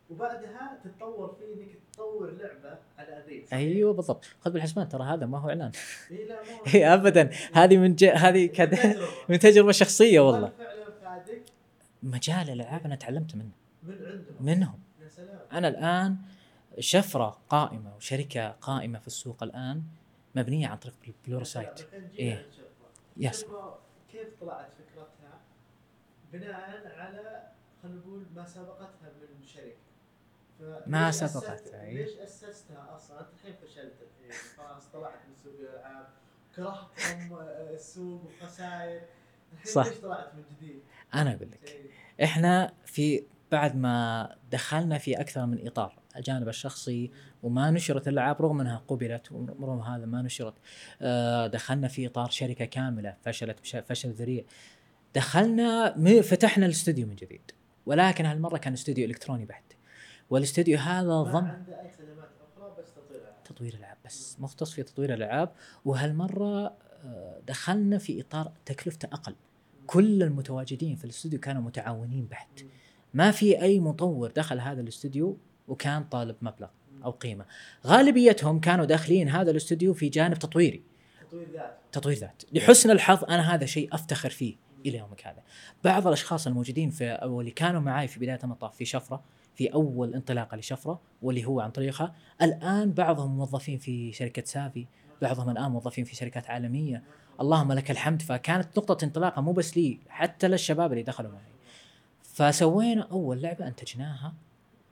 وبعدها تتطور فيه إنك تطور لعبة على Unreal أيوه بالضبط. خذ بالحسبان ترى هذا ما هو إعلان. إي لا مو ابدا. هذه من ج... هذه كد... من تجربة شخصية والله. مجال الألعاب أنا تعلمت منه. من عندهم. منهم. يا سلام. أنا الآن شفرة قائمة وشركة قائمة في السوق الآن مبنية عن طريق ال Pluralsight. للشغلة. Yes. كيف طلعت؟ بناء على خلينا نقول ما سبقتها من شركة ما أي. ليش أسستها أصلا؟ انت الحين فشلت الحين خلاص طلعت من سوق الالعاب كرهتم آه، السوق وخسائر الحين صح. ليش طلعت من جديد؟ أنا أقول لك إيه. إحنا في بعد ما دخلنا في أكثر من إطار الجانب الشخصي وما نشرت الألعاب رغم أنها قبلت ورغم هذا ما نشرت آه، دخلنا في إطار شركة كاملة فشلت فشل ذريع دخلنا فتحنا الاستوديو من جديد. ولكن هالمرة كان استوديو إلكتروني بحت والإستوديو هذا ضم عنده أي خدمات أخرى بس تطوير العاب تطوير العاب بس مختص في تطوير الألعاب. وهالمرة آه، دخلنا في إطار تكلفته أقل. كل المتواجدين في الاستوديو كانوا متعاونين بحت ما في أي مطور دخل هذا الاستوديو وكان طالب مبلغ أو قيمة. غالبيتهم كانوا داخلين هذا الاستوديو في جانب تطويري. تطوير ذات. تطوير ذات. لحسن الحظ أنا هذا شيء أفتخر فيه. إلى يومك هذا. بعض الأشخاص الموجودين في أو اللي كانوا معي في بداية المطاف في شفرة في أول انطلاقة لشفرة واللي هو عن طريقها الآن بعضهم موظفين في شركة سافي بعضهم الآن موظفين في شركات عالمية. اللهم لك الحمد. فكانت نقطة انطلاقة مو بس لي حتى للشباب اللي دخلوا معي. فسوينا أول لعبة أنتجناها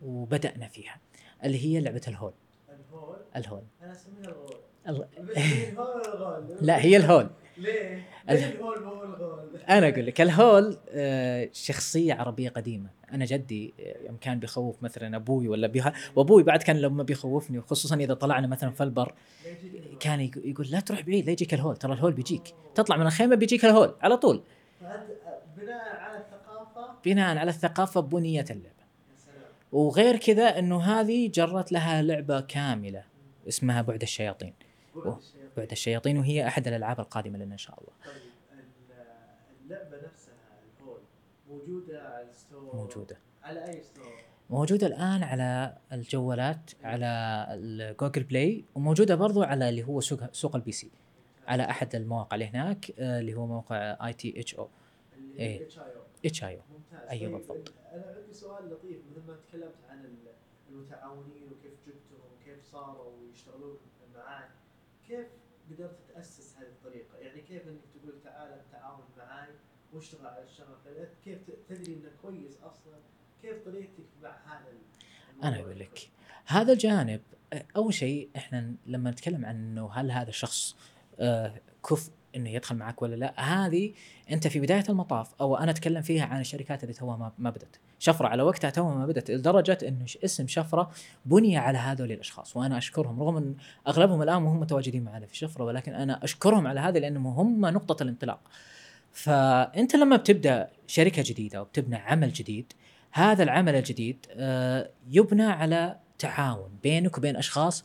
وبدأنا فيها اللي هي لعبة الهول. الهول؟ الهول. أنا أسميها الغول. الهول؟ لا هي الهول. ليه؟ ليه الهول مو الغول؟ أنا أقول لك الهول آه، شخصية عربية قديمة أنا جدي آه، يوم كان بيخوف مثلا أبوي ولا بيها وأبوي بعد كان لما بيخوفني خصوصا إذا طلعنا مثلا في البر الهول؟ كان يق- يقول لا تروح بعيد لا يجيك الهول ترى الهول بيجيك تطلع من الخيمة بيجيك الهول على طول فأنت بناء على الثقافة بناء على الثقافة بنيت اللعبة وغير كذا إنه هذه جرت لها لعبة كاملة اسمها بعد الشياطين بعد أوه. بعد الشياطين وهي أحد الألعاب القادمة لنا إن شاء الله. طيب ال- اللعبة نفسها الهول موجودة على ال store؟ موجودة. على أي store؟ موجودة الآن على الجوالات على ال Google Play وموجودة برضو على اللي هو سوق سوق ال PC على أحد المواقع اللي هناك آه، اللي هو موقع I T H O. إيه. إتش آي أو. إتش آي أو. ممتاز. أيوة طيب، بالضبط. أنا عندي سؤال لطيف. مثل ما تكلمت عن ال- المتعاونين وكيف جبتهم وكيف صاروا يشتغلون معاك كيف قدرت تأسس هذه الطريقة؟ يعني كيف إنك تقول تعال تعاون معاي واشتغل على الشغل كيف تدري إنه كويس أصلا؟ كيف طريقتك مع هذا أنا أقول لك هذا الجانب أول شيء إحنا لما نتكلم عن إنه هل هذا الشخص آه، كفء إنه يدخل معك ولا لا هذه أنت في بداية المطاف أو أنا أتكلم فيها عن الشركات اللي توها ما- ما شفرة على وقتها توها ما بدت لدرجة إنه ش- اسم شفرة بني على هذول الأشخاص وأنا أشكرهم رغم أن أغلبهم الآن وهم متواجدين معنا في شفرة ولكن أنا أشكرهم على هذا لأنهم هم نقطة الانطلاق. فأنت لما بتبدأ شركة جديدة وبتبنى عمل جديد هذا العمل الجديد آه، يبنى على تعاون بينك وبين أشخاص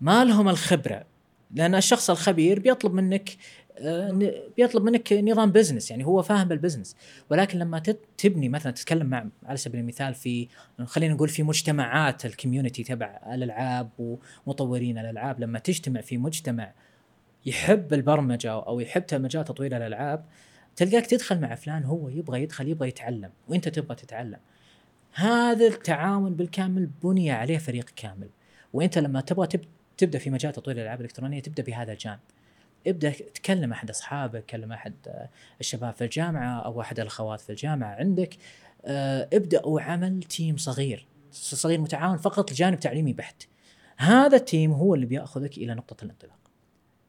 ما لهم الخبرة. لأن الشخص الخبير بيطلب منك بيطلب منك نظام business يعني هو فاهم بال business ولكن لما تبني مثلا تتكلم مع على سبيل المثال في خلينا نقول في مجتمعات ال community تبع الألعاب ومطورين الألعاب لما تجتمع في مجتمع يحب البرمجة أو يحب مجال تطوير الألعاب تلقاك تدخل مع فلان هو يبغى يدخل يبغى يتعلم وإنت تبغى تتعلم. هذا التعاون بالكامل بني عليه فريق كامل. وإنت لما تبغى تب تبدأ في مجال تطوير الألعاب الإلكترونية تبدأ بهذا الجانب. ابدأ تكلم أحد أصحابك كلم أحد آه، الشباب في الجامعة أو أحد الأخوات في الجامعة عندك آه، ابداوا عمل team صغير صغير متعاون فقط لجانب تعليمي بحت. هذا ال team هو اللي بيأخذك إلى نقطة الانطلاق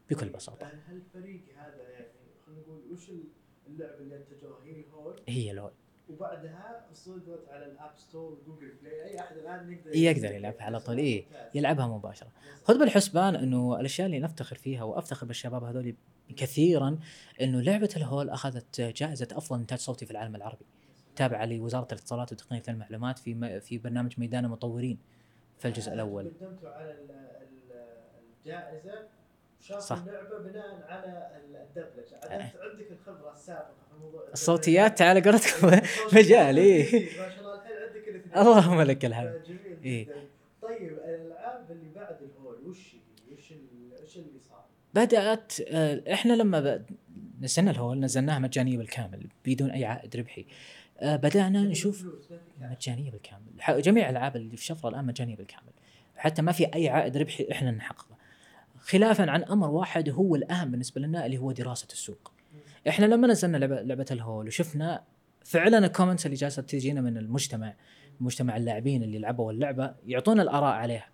بكل بساطة. هل الفريق هذا يعني خلينا نقول وش ال... اللعبة اللي انتجوها هي الهول هي الهول وبعدها صدرت على ال App Store و Google Play أي أحد الآن يقدر يقدر يلعبها على طول. إيه يلعبها مباشرة. خذ بالحسبان إنه الأشياء اللي نفتخر فيها وأفتخر بالشباب هذول كثيرا إنه لعبة الهول أخذت جائزة أفضل إنتاج صوتي في العالم العربي. تابعة لوزارة الاتصالات وتقنية المعلومات في م- في برنامج ميدان المطورين في الجزء الأول. قدمتوا على ال- ال- الجائزة. وشافوا صح. اللعبة بناء على الدبلجة. انت عندك الخبرة السابقة في موضوع الصوتيات على قولتكم مجال إيه ما شاء الله الحين عندك الاثنين. اللهم لك الحمد. جميل إيه. طيب الألعاب اللي بعد الهول وش؟ وش وش اللي صار؟ بدأت آه، إحنا لما نزلنا الهول نزلناها مجانية بالكامل بدون أي عائد ربحي آه، بدأنا نشوف. مجانية بالكامل. جميع الألعاب اللي في شفره الآن مجانية بالكامل. حتى ما في أي عائد ربحي إحنا نحققه خلافا عن أمر واحد هو الأهم بالنسبة لنا اللي هو دراسة السوق. إحنا لما نزلنا لعبه الهول وشفنا فعلا ال comments اللي جالسة تجينا من المجتمع مجتمع اللاعبين اللي لعبوا اللعبة يعطونا الآراء عليها.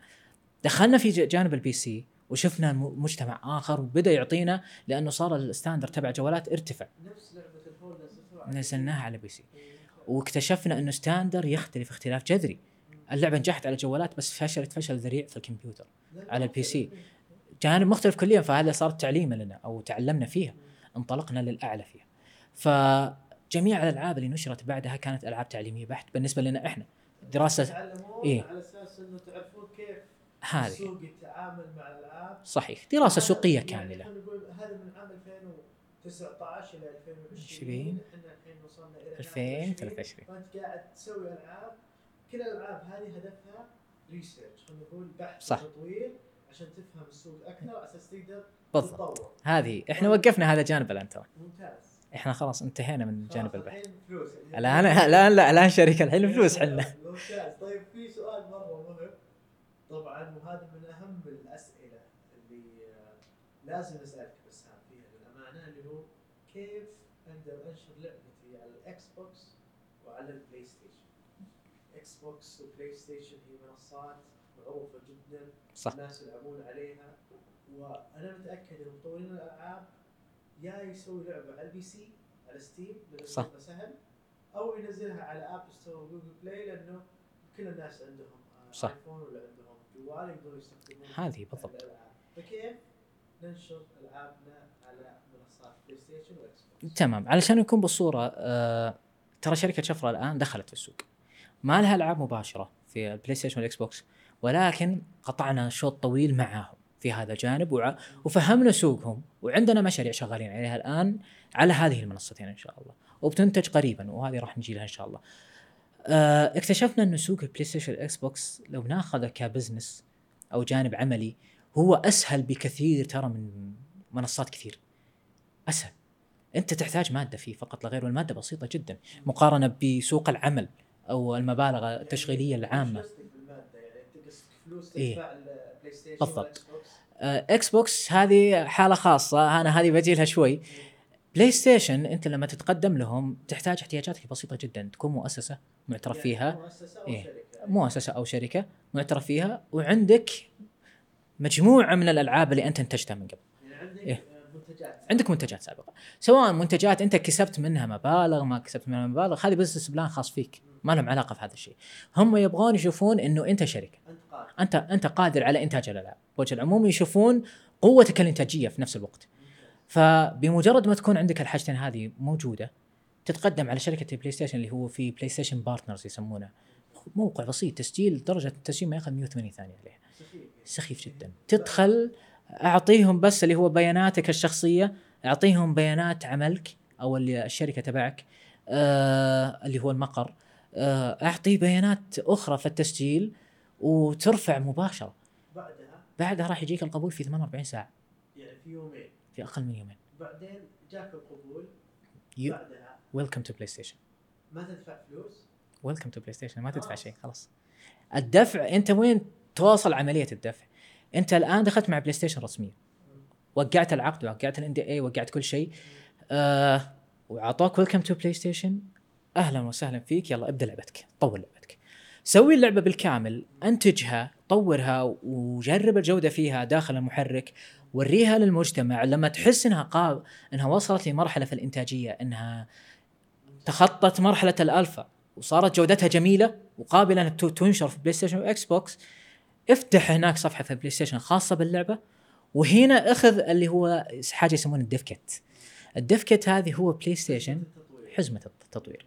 دخلنا في جانب ال PC وشفنا مجتمع آخر وبدأ يعطينا لأنه صار ال standard تبع جوالات ارتفع. نفس لعبة الهول نزلناها على PC. إيه. واكتشفنا إنه standard يختلف اختلاف جذري. اللعبة نجحت على الجوالات بس فشلت فشل ذريع في الكمبيوتر على ال PC. جانب مختلف كليا فهذا صار تعليم لنا أو تعلمنا فيها انطلقنا للأعلى فيها. فجميع الألعاب اللي نشرت بعدها كانت ألعاب تعليمية بحت بالنسبة لنا إحنا. دراسة إيه. على أساس إنه تعرفون كيف هذه. السوق يتعامل مع الألعاب. صحيح. دراسة سوقية يعني كاملة. نقول هذا من عام 2019 إلى 2020 20. إحنا الحين وصلنا إلى 2023 فانت قاعد تسوي ألعاب. كل الألعاب هذه هدفها ريسيرش خلينا نقول بحث صح. وتطوير عشان تفهم السوق أكثر على أساس تقدر بالضبط. هذه إحنا وقفنا هذا جانب الآن ترى. ممتاز. إحنا خلاص انتهينا من جانب البحث. الان الآن لا الآن شركه الحين فلوس حنا. ممتاز. طيب في سؤال مرة مهم. طبعا وهذا من أهم الأسئلة اللي آه، لازم أسألك بسام فيها للأمانة اللي هو كيف أقدر أنشر لعبتي على ال Xbox وعلى ال PlayStation؟ Xbox و PlayStation هي منصات معروفة جدا. صح. الناس يلعبون عليها. وأنا متأكد إن مطورين الألعاب يا يسوي لعبة على ال PC على Steam صح. سهل أو ينزلها على App Store و Google Play لأنه كل الناس عندهم صح. iPhone ولا عندهم جوال يقدرون يستخدمون هذه بالضبط. فكيف ننشر ألعابنا على منصات Play Station و Xbox تمام. علشان نكون بالصورة آه ترى شركة شفرة الآن دخلت في السوق. ما لها ألعاب مباشرة في ال PlayStation وال Xbox ولكن قطعنا شوط طويل معاهم في هذا الجانب وفهمنا سوقهم وعندنا مشاريع شغالين عليها الآن على هذه المنصتين إن شاء الله وبتنتج قريبا وهذه راح نجي لها إن شاء الله. آه اكتشفنا انه سوق ال PlayStation وال Xbox لو ناخذه ك business أو جانب عملي هو أسهل بكثير ترى من منصات كثير. أسهل. أنت تحتاج مادة فيه فقط لا غير والمادة بسيطة جدا مقارنة بسوق العمل أو المبالغ التشغيلية العامة. وش قصدك بالماده يعني انت قصدك فلوس إيه. تدفع ال PlayStation بالضبط. وال Xbox؟ آه، Xbox هذه حالة خاصة أنا هذه بجي لها شوي PlayStation أنت لما تتقدم لهم تحتاج احتياجاتك بسيطة جدا تكون مؤسسة معترف يعني فيها مؤسسة أو إيه. شركة مؤسسة أو شركة معترف فيها وعندك مجموعة من الألعاب اللي أنت انتجتها من قبل يعني عندك إيه. منتجات عندك منتجات سابقة سواء منتجات أنت كسبت منها مبالغ ما كسبت منها مبالغ هذه business plan خاص فيك ما لهم علاقة في هذا الشيء. هم يبغون يشوفون إنه أنت شركه أنت قادر. أنت قادر على إنتاج الالعاب بوجه العموم يشوفون قوتك الإنتاجية في نفس الوقت. فبمجرد ما تكون عندك الحاجتين هذه موجودة تتقدم على شركة ال PlayStation اللي هو في PlayStation Partners يسمونه. موقع بسيط تسجيل درجة التسجيل ما ياخذ 180 ثانية عليه سخيف. سخيف جدا. تدخل أعطيهم بس اللي هو بياناتك الشخصية أعطيهم بيانات عملك أو الشركة تبعك آه اللي هو المقر. أعطي بيانات أخرى في التسجيل وترفع مباشرة. بعدها بعدها راح يجيك القبول في 48 ساعة. يعني في يومين. في أقل من يومين. بعدين جاك القبول. يو بعدها. ويلكم تو بلاي ستيشن ما تدفع فلوس. ويلكم تو بلاي ستيشن ما تدفع. شيء خلاص. الدفع أنت وين تواصل عملية الدفع؟ أنت الآن دخلت مع PlayStation رسميا وقعت العقد وقعت ال NDA وقعت كل شيء. آه واعطوك welcome to PlayStation أهلا وسهلا فيك يلا ابدأ لعبتك طور لعبتك سوي اللعبة بالكامل أنتجها طورها وجرب الجودة فيها داخل المحرك وريها للمجتمع لما تحس إنها قاب إنها وصلت لمرحلة في الإنتاجية إنها تخطت مرحلة الألفا وصارت جودتها جميلة وقابلة ان تنشر في PlayStation و Xbox افتح هناك صفحة في PlayStation خاصة باللعبة وهنا أخذ اللي هو حاجة يسمونه ال dev kit ال dev kit هذه هو PlayStation. حزمة التطوير.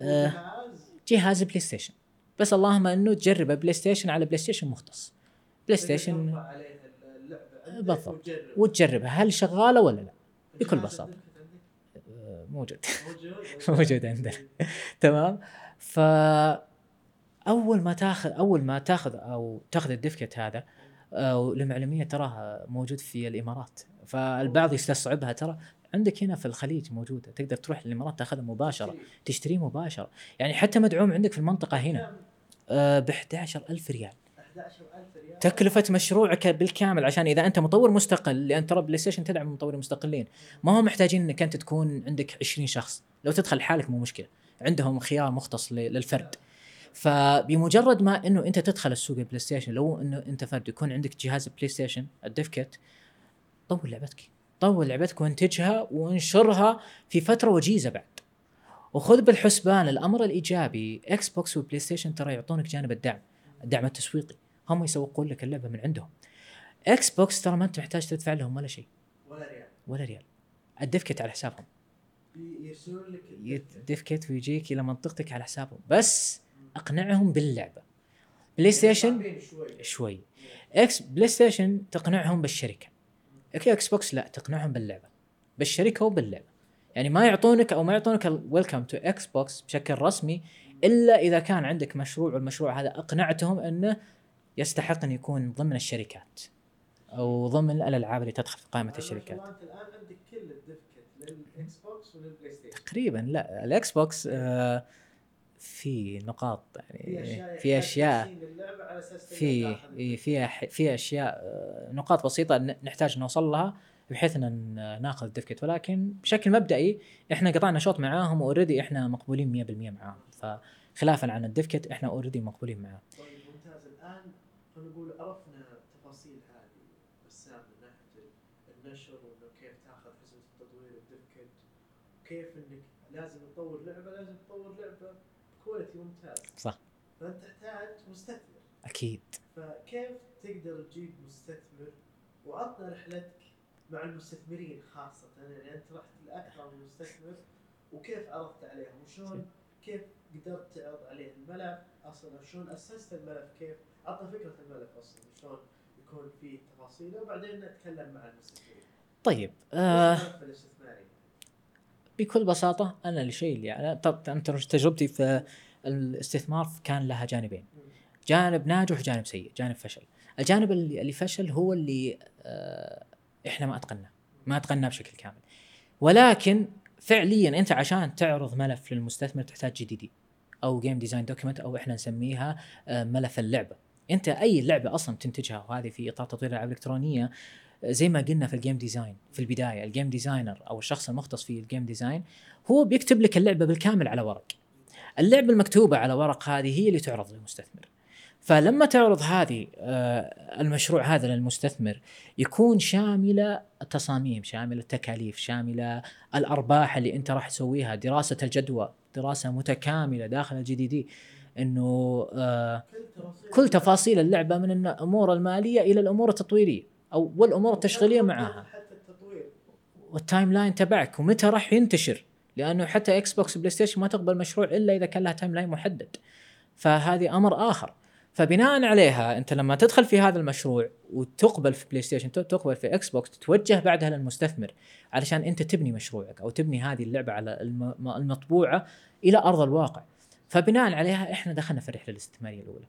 آه، جهاز PlayStation بس اللهم إنه تجربه PlayStation على PlayStation مختص PlayStation بالضبط. وتجرب. وتجربها. هل شغالة ولا لا؟ بكل عندك آه، موجود. موجود موجود عندنا. تمام. ف اول ما تاخذ أول ما تاخذ أو تاخذ ال dev kit هذا آه، لمعلوميه تراها موجود في الإمارات. فالبعض يستصعبها ترى. عندك هنا في الخليج موجودة. تقدر تروح للإمارات تاخذها مباشرة تشتريه مباشرة. يعني حتى مدعوم عندك في المنطقة هنا. ب 11000 ريال 11000 ريال. تكلفة مشروعك بالكامل عشان إذا أنت مطور مستقل لأن ترى PlayStation تدعم مطورين مستقلين. ما هو محتاجين إنك أنت تكون عندك 20 شخص. لو تدخل لحالك مو مشكلة. عندهم خيار مختص للفرد. فبمجرد ما إنه أنت تدخل السوق ال PlayStation لو إنه أنت فرد يكون عندك جهاز PlayStation ال dev kit طور لعبتك. طور لعبتك وانتجها وانشرها في فترة وجيزة بعد. وخذ بالحسبان الأمر الإيجابي Xbox و PlayStation ترى يعطونك جانب الدعم الدعم التسويقي. هم يسوقون لك اللعبة من عندهم. Xbox ترى ما أنت محتاج تدفع لهم ولا شيء. ولا ريال. ولا ريال. ال dev kit على حسابهم. يرسلون لك. ال dev kit ويجيك إلى منطقتك على حسابهم. بس أقنعهم باللعبة. PlayStation صعبين شوي. إكس PlayStation تقنعهم بالشركة. Xbox لا تقنعهم باللعبة. بالشركة وباللعبة. يعني ما يعطونك أو ما يعطونك ال welcome to Xbox بشكل رسمي إلا إذا كان عندك مشروع والمشروع هذا أقنعتهم أنه يستحق أن يكون ضمن الشركات أو ضمن الألعاب اللي تدخل في قائمة الشركات. انت الآن عندك كل ال dev kit لل Xbox ولل PlayStation. تقريبا لا ال Xbox آه في نقاط يعني في أشياء في إيه، في أح- في أشياء آه، نقاط بسيطة نحتاج نوصل لها بحيث إن ناخذ ال dev kit ولكن بشكل مبدئي إحنا قطعنا شوط معاهم و already إحنا مقبولين 100% معاهم. فخلافا عن ال dev kit إحنا already مقبولين معاهم. طيب ممتاز. الآن خلينا نقول عرفنا تفاصيل هذه بسام من ناحية النشر وإنه كيف تاخذ حزمه التطوير وال dev kit وكيف إنك لازم تطور لعبة لازم تطور لعبة. ب quality ممتاز صح. فانت تحتاج مستثمر. أكيد. فكيف تقدر تجيب مستثمر وعطنا رحلتك مع المستثمرين خاصة؟ يعني أنت رحت لأكثر من مستثمر وكيف عرضت عليهم؟ وشلون كيف قدرت تعرض عليه الملف؟ أصلا شلون أسست الملف؟ كيف؟ عطنا فكرة الملف أصلا شلون يكون فيه تفاصيله وبعدين نتكلم مع المستثمرين. طيب آه الاستثماري؟ بكل بساطة أنا الشيء اللي أنت تجربتي في الاستثمار كان لها جانبين. جانب ناجح وجانب سيء جانب فشل. الجانب اللي فشل هو اللي آه إحنا ما أتقناه ما أتقناه بشكل كامل. ولكن فعليا أنت عشان تعرض ملف للمستثمر تحتاج GDD أو game design document أو إحنا نسميها آه، ملف اللعبة. أنت أي لعبة أصلا تنتجها وهذه في إطار تطوير الألعاب الإلكترونية زي ما قلنا في ال game design في البداية. ال game designer أو الشخص المختص في ال game design هو بيكتب لك اللعبة بالكامل على ورق. اللعبة المكتوبة على ورق هذه هي اللي تعرض للمستثمر. فلما تعرض هذه آه، المشروع هذا للمستثمر يكون شامله التصاميم شامله التكاليف شامله الأرباح اللي أنت راح تسويها دراسة الجدوى دراسة متكاملة داخل الجي دي دي إنه آه، كل تفاصيل كل تفاصيل اللعبة من الأمور المالية إلى الأمور التطويرية. أو والامور التشغيليه معاها. حتى التطوير. وال timeline تبعك ومتى راح ينتشر؟ لأنه حتى Xbox PlayStation ما تقبل مشروع إلا إذا كان لها timeline محدد. فهذه أمر آخر. فبناء عليها أنت لما تدخل في هذا المشروع وتقبل في PlayStation تقبل في Xbox تتوجه بعدها للمستثمر علشان أنت تبني مشروعك أو تبني هذه اللعبة على الم- المطبوعة إلى أرض الواقع. فبناء عليها إحنا دخلنا في الرحلة الاستثمارية الأولى.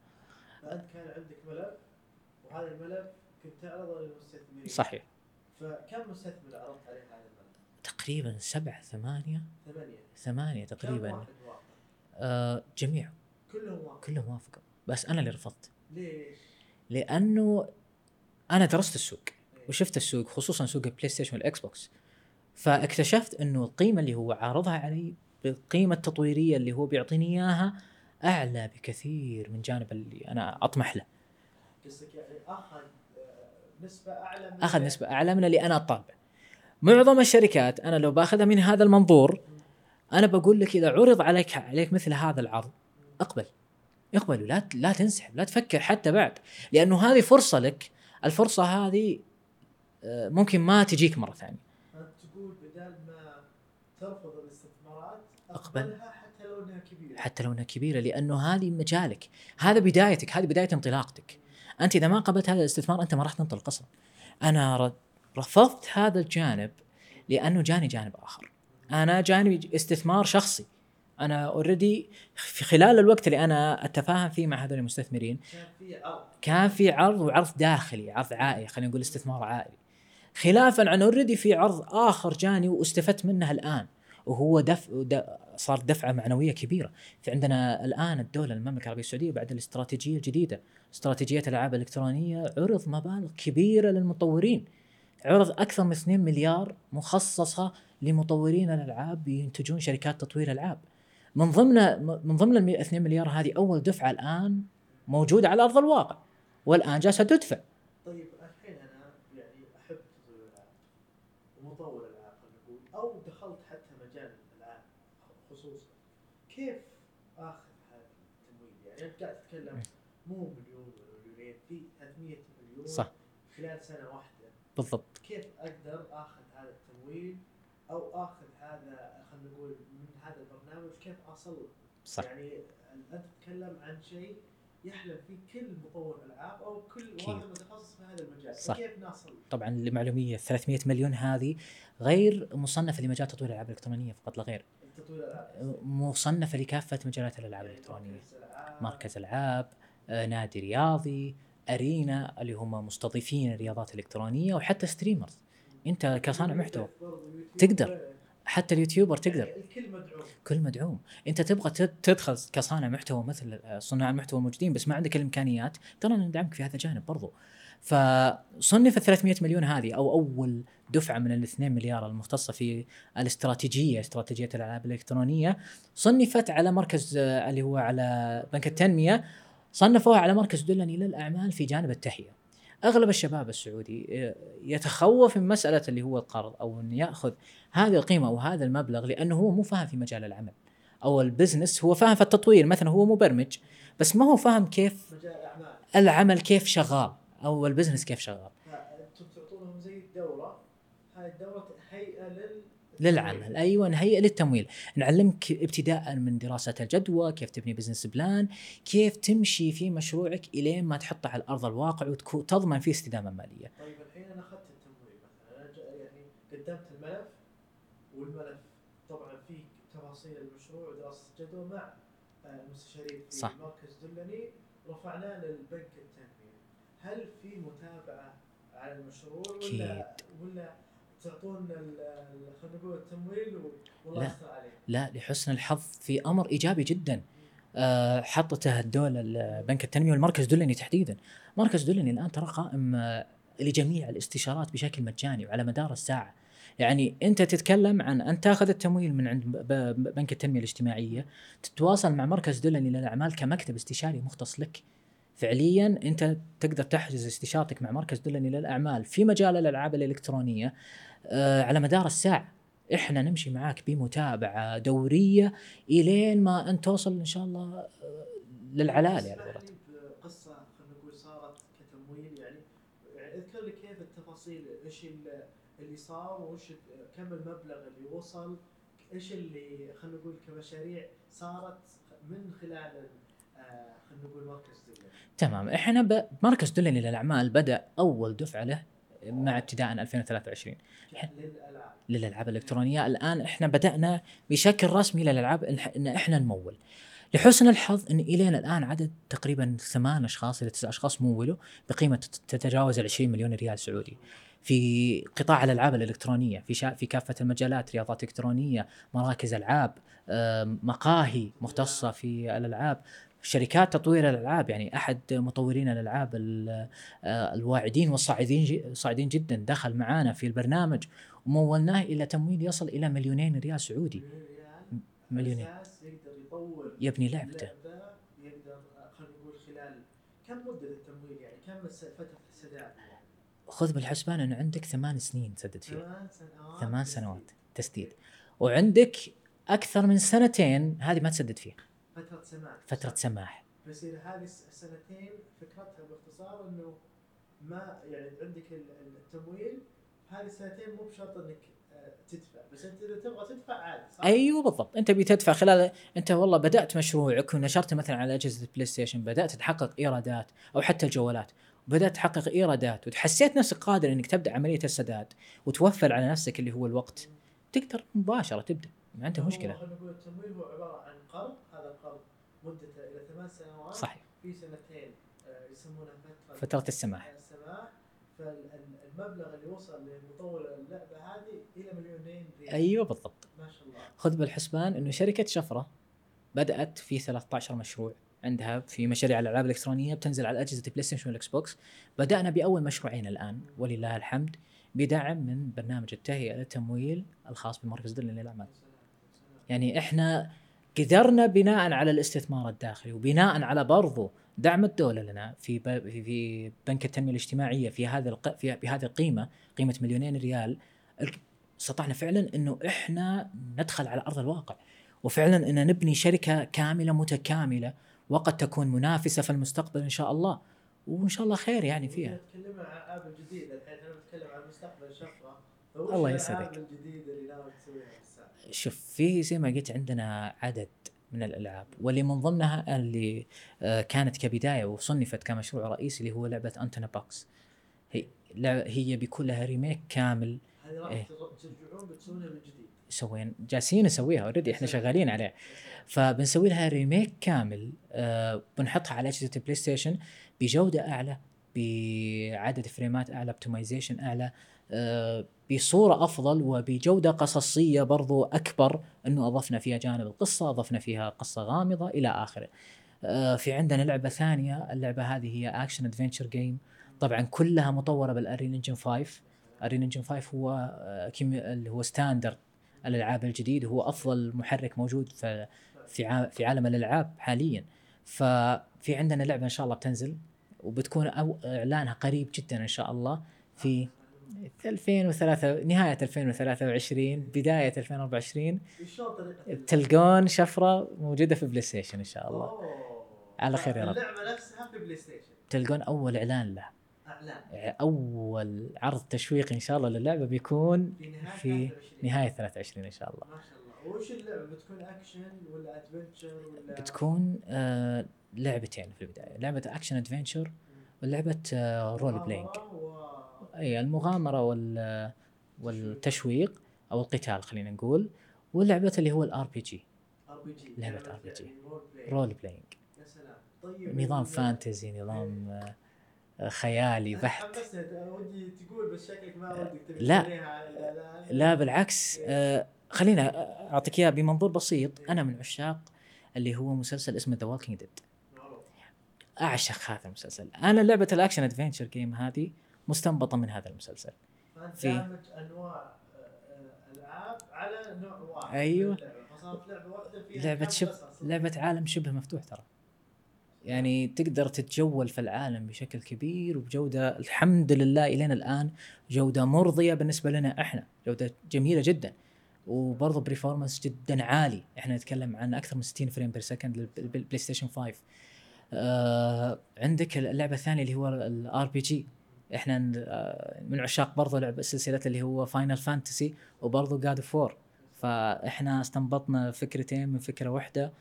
فأنت كان عندك ملف وهذا الملف كنت تعرضه للمستثمرين صحيح. فكم مستثمر عرضت عليه هذا؟ تقريبا سبعة ثمانية. ثمانية. ثمانية كم تقريبا واحد وافق؟ آه جميع. كلهم وافقوا كلهم وافقوا. بس أنا اللي رفضت. ليش؟ لأنه أنا درست السوق وشفت السوق خصوصا سوق ال PlayStation وال Xbox فاكتشفت إنه القيمة اللي هو عارضها علي بالقيمه التطويرية اللي هو بيعطيني إياها أعلى بكثير من جانب اللي أنا أطمح له. قصدك يعني اخذ نسبة أعلى من آخذ نسبة أعلى من اللي أنا طالبه معظم الشركات أنا لو بأخذها من هذا المنظور أنا بقول لك إذا عرض عليك عليك مثل هذا العرض اقبل. اقبل لا لا تنسحب لا تفكر حتى بعد. لأنه هذه فرصة لك. الفرصة هذه آه، ممكن ما تجيك مرة ثانية. أنت تقول بدال ما ترفض الاستثمارات أقبل. أقبلها حتى لو إنها كبيرة. حتى لو إنها كبيرة لأنه هذه مجالك. هذا بدايتك هذه بداية انطلاقتك. أنت إذا ما قبلت هذا الاستثمار أنت ما راح تنطلق أصلا. أنا رفضت هذا الجانب لأنه جاني جانب آخر. أنا جاني استثمار شخصي. أنا اوريدي في خلال الوقت اللي أنا أتفاهم فيه مع هذول المستثمرين كان في عرض وعرض داخلي عرض عائلي خلينا نقول استثمار عائلي. خلافا عن اوريدي في عرض آخر جاني واستفدت منه الآن وهو دفع د- صار دفعة معنوية كبيرة. في عندنا الآن الدولة المملكة العربية السعودية بعد الاستراتيجية الجديدة استراتيجية الألعاب الإلكترونية عرض مبالغ كبيرة للمطورين. عرض أكثر من 2 مليار مخصصة لمطورين الألعاب ينتجون شركات تطوير ألعاب. من ضمن من ضمن ال 2 مليار هذه أول دفعة الآن موجودة على أرض الواقع والآن جالسة تدفع. طيب الحين أنا يعني أحب تطوير الألعاب ومطور الالعاب خلينا نقول أو دخلت حتى مجال الألعاب خصوصا. كيف آخذ هذا التمويل؟ يعني أنت قاعد تتكلم مو مليون مليونين في 300 مليون صح. خلال سنة واحدة بالضبط كيف أقدر آخذ هذا التمويل أو آخذ هذا خلينا نقول من هذا البرنامج كيف أصل؟ صح يعني أنت تتكلم عن شيء يحلم فيه كل مطور ألعاب أو كل. واحد متخصص في هذا المجال صح. كيف نصل؟ طبعا لمعلومية 300 مليون هذه غير مصنفة لمجال تطوير الألعاب الإلكترونية فقط لا غير مصنفة لكافة مجالات الألعاب يعني الإلكترونية مركز العاب نادي رياضي أرينا اللي هم مستضيفين الرياضات الإلكترونية وحتى ستريمرز أنت كصانع محتوى تقدر. حتى اليوتيوبر تقدر. الكل مدعوم. كل مدعوم. أنت تبغى تد- تدخل كصانع محتوى مثل صناع المحتوى الموجودين بس ما عندك الإمكانيات ترى ندعمك في هذا الجانب برضو. فصنف ال 300 مليون هذه أو أول دفعة من ال 2 مليار المختصة في الاستراتيجية استراتيجية الألعاب الإلكترونية صنفت على مركز آه، اللي هو على بنك التنمية صنفوها على مركز دلني للأعمال في جانب التهيئه أغلب الشباب السعودي آه، يتخوف من مسألة اللي هو القرض أو انه يأخذ هذه القيمة أو هذا المبلغ لأنه هو مو فاهم في مجال العمل أو ال business هو فاهم في التطوير. مثلا هو مبرمج بس ما هو فاهم كيف العمل كيف شغال أو ال business كيف شغال. تعطونهم زي الدورة؟ هاي الدورة للعمل. أيوه نهيئ للتمويل. نعلمك ابتداء من دراسة الجدوى كيف تبني business plan كيف تمشي في مشروعك إلين ما تحطه على ارض الواقع وتضمن فيه استدامة مالية. طيب الحين أنا أخذت التمويل مثلا. يعني قدمت الملف والملف طبعا فيه تفاصيل المشروع ودراسة الجدوى مع آه، المستشارين في صح. مركز دلني. رفعناه للبنك التنمية. هل في متابعة على المشروع ولا ولا ال- خلينا نقول التمويل والله لا. لا لحسن الحظ في أمر إيجابي جدا. آه، حطته الدولة ال- بنك التنمية والمركز دلني تحديدا. مركز دلني الآن ترى قائم آه، لجميع الاستشارات بشكل مجاني وعلى مدار الساعة. يعني أنت تتكلم عن أن تأخذ التمويل من عند بنك التنمية الاجتماعية تتواصل مع مركز دلني للأعمال كمكتب استشاري مختص لك. فعليا أنت تقدر تحجز استشارتك مع مركز دلني للأعمال في مجال الألعاب الإلكترونية. على مدار الساعة. إحنا نمشي معاك بمتابعة دورية إلين ما انت توصل إن شاء الله آه، للعلال يعني. بقصه خلينا نقول صارت كتمويل يعني. اذكر لي كيف التفاصيل إيش ال- اللي صار وإيش كم المبلغ اللي وصل إيش اللي خلينا نقول كمشاريع صارت من خلال ال- آه، خلينا نقول مركز دولة؟ تمام. إحنا مركز دلني للاعمال بدأ أول دفعة له مع ابتداء 2023 للالعاب للألعاب الإلكترونية. الآن إحنا بدأنا بشكل رسمي للألعاب إن إحنا نمول. لحسن الحظ إن الين الآن عدد تقريبا ثمان أشخاص إلى تسع أشخاص مولوا بقيمة تت- تتجاوز ال 20 مليون ريال سعودي. في قطاع الألعاب الإلكترونية في شا في كافة المجالات رياضات إلكترونية مراكز ألعاب مقاهي مختصة في الألعاب شركات تطوير الألعاب يعني أحد مطورين الألعاب ال- آه، الواعدين والصاعدين صاعدين جدا دخل معانا في البرنامج ومولناه إلى تمويل يصل إلى مليونين ريال سعودي. مليونين. يبني لعبته. يقدر خلينا نقول خلال كم مده التمويل يعني كم فتره السداد خذ بالحسبان إنه عندك ثمان سنين تسدد فيها. ثمان. سنوات تسديد. وعندك أكثر من سنتين هذه ما تسدد فيها. فترة سماح. فترة سماح. بس اذا هذه الس- السنتين فكرتها باختصار إنه ما يعني عندك ال- التمويل هذه السنتين مو بشرط إنك آه، تدفع. بس أنت إذا تبغى تدفع عادي صح؟ أيوه بالضبط. أنت بتدفع خلال أنت والله بدأت مشروعك ونشرته مثلا على أجهزة ال PlayStation بدأت تحقق إيرادات أو حتى الجوالات بدأت تحقق إيرادات وحسيت نفسك قادر إنك تبدأ عملية السداد وتوفر على نفسك اللي هو الوقت تقدر مباشرة تبدأ ما عندك مشكلة. التمويل هو عبارة عن قرض مدته إلى ثمان سنوات صحيح. في سنتين آه، يسمونها فترة فترة السماح. السماح. فالمبلغ اللي وصل لمطور اللعبة هذه إلى مليونين ريال. أيوه بالضبط. ما شاء الله. خذ بالحسبان إنه شركة شفرة بدأت في 13 مشروع عندها في مشاريع الألعاب الإلكترونية بتنزل على اجهزه ال PlayStation وال Xbox. بدأنا بأول مشروعين الآن ولله الحمد بدعم من برنامج التهيئة للتمويل الخاص بالمركز الدولي للأعمال. يعني إحنا قدرنا بناء على الاستثمار الداخلي وبناء على برضو دعم الدولة لنا في في- بنك التنمية الاجتماعية في هذا الق... في بهذه القيمة قيمة مليونين ريال. ال- استطعنا فعلا إنه إحنا ندخل على أرض الواقع. وفعلا إن نبني شركة كاملة متكاملة وقد تكون منافسة في المستقبل إن شاء الله. وإن شاء الله خير يعني فيها. تكلمنا عن الالعاب الجديده الحين إحنا بنتكلم عن مستقبل شفره فوش الله يسعدك. الجديده اللي ناوي تسويها شوف في زي ما قلت عندنا عدد من الألعاب واللي من ضمنها اللي آه، كانت كبداية وصنفت كمشروع رئيسي اللي هو لعبة انتنا بوكس هي هي بيكون لها remake كامل. هذه راح إيه. تر- ترجعون بتسوونها من جديد. سوين جالسين نسويها already إحنا شغالين عليه فبنسوي لها remake كامل آه بنحطها على أجهزة ال PlayStation بجودة أعلى بعدد frame ات أعلى optimization أعلى آه بصورة أفضل وبجودة قصصية برضو أكبر أنه أضفنا فيها جانب القصة أضفنا فيها قصة غامضة إلى آخره. آه في عندنا لعبة ثانية اللعبة هذه هي action adventure game طبعا كلها مطورة بال Unreal Engine 5 Unreal Engine 5 هو آه اللي هو standard الألعاب الجديد. هو أفضل محرك موجود في في عالم الألعاب حاليا. ففي عندنا لعبة إن شاء الله بتنزل وبتكون أو إعلانها قريب جدا إن شاء الله في 2003 نهاية 2023 بداية 2024 شلون طريقة ال- تلقون شفرة موجودة في PlayStation إن شاء الله. أوه. على خير يا رب. اللعبة نفسها في PlayStation. تلقون أول إعلان له. إعلان. أول عرض تشويقي إن شاء الله للعبة بيكون في نهاية في 23. نهاية 23 إن شاء الله. ما شاء الله. وش اللعبة؟ بتكون اكشن ولا adventure ولا بتكون آه لعبتين في البداية. لعبة action adventure ولعبة آه role playing و... اي المغامرة وال والتشويق أو القتال خلينا نقول واللعبة اللي هو ال RPG. RPG. لعبة RPG. role play role playing يا سلام. طيب. نظام fantasy نظام آه، آه، خيالي بحت. ودي تقول بس شكلك ما ودك تبي لا. لا بالعكس آه خلينا أعطيك إياها بمنظور بسيط. أنا من عشاق اللي هو مسلسل اسمه The Walking Dead. أعشق هذا المسلسل. أنا لعبة ال action adventure game هذه مستنبطة من هذا المسلسل. في- أنواع آه، العاب على نوع واحد. فصارت لعبة واحدة فيها لعبة كم شب. لعبة عالم شبه مفتوح ترى. يعني تقدر تتجول في العالم بشكل كبير وبجودة الحمد لله إلينا الآن جودة مرضية بالنسبة لنا إحنا جودة جميلة جدا. وبرضه performance جدا عالي. إحنا نتكلم عن أكثر من 60 frame per second لل PlayStation 5 آه عندك اللعبة الثانية اللي هو ال RPG إحنا آه، من عشاق برضه لعبه سلسله اللي هو Final Fantasy وبرضه God of War فاحنا استنبطنا فكرتين من فكرة واحدة.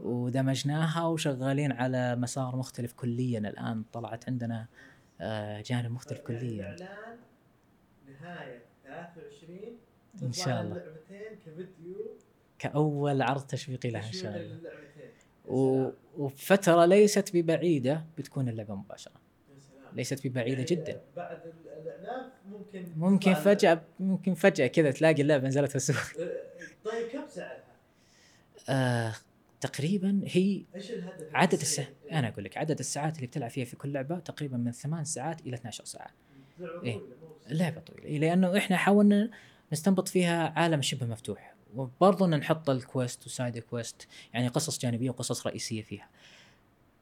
ودمجناها وشغالين على مسار مختلف كليا. الآن طلعت عندنا آه، جانب مختلف كليا. نهاية 23 إن شاء الله. اللعبتين كفيديو. كأول عرض تشويقي لها إن شاء الله. و... وفترة ليست ببعيدة بتكون اللعبة مباشرة. ليست ببعيده جدا بعد ال- الاعلان ممكن ممكن فجأة ممكن فجأة كذا تلاقي اللعبة نزلت في السوق آه، طيب كم سعرها؟ آه تقريبا هي إيش الهدف؟ عدد؟ الساعات أنا أقول لك عدد الساعات اللي بتلعب فيها في كل لعبة تقريبا من ثمان ساعات إلى 12 ساعة إيه. اللعبه طويلة إيه، لأنه إحنا حاولنا نستنبط فيها عالم شبه مفتوح وبرضه نحط الكويست وسايد كويست يعني قصص جانبية وقصص رئيسية فيها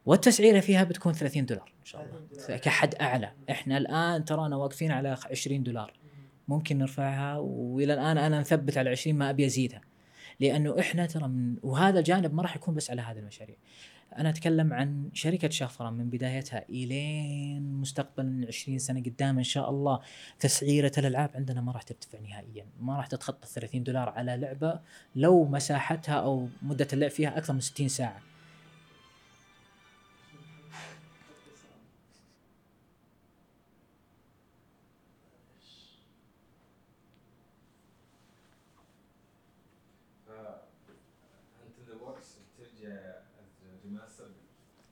والتسعيرة فيها بتكون 30 دولار إن شاء 30 الله. كحد أعلى. إحنا الآن ترانا واقفين على 20 دولار. ممكن نرفعها وإلى الآن أنا مثبت على 20 ما أبي أزيدها. لأنه إحنا ترى من وهذا الجانب ما راح يكون بس على هذه المشاريع. أنا أتكلم عن شركة شفره من بدايتها إلين مستقبل 20 سنة قدام إن شاء الله. تسعيرة الألعاب عندنا ما راح ترتفع نهائيا. ما راح تتخطى 30 دولار على لعبة لو مساحتها أو مدة اللعب فيها أكثر من 60 ساعة.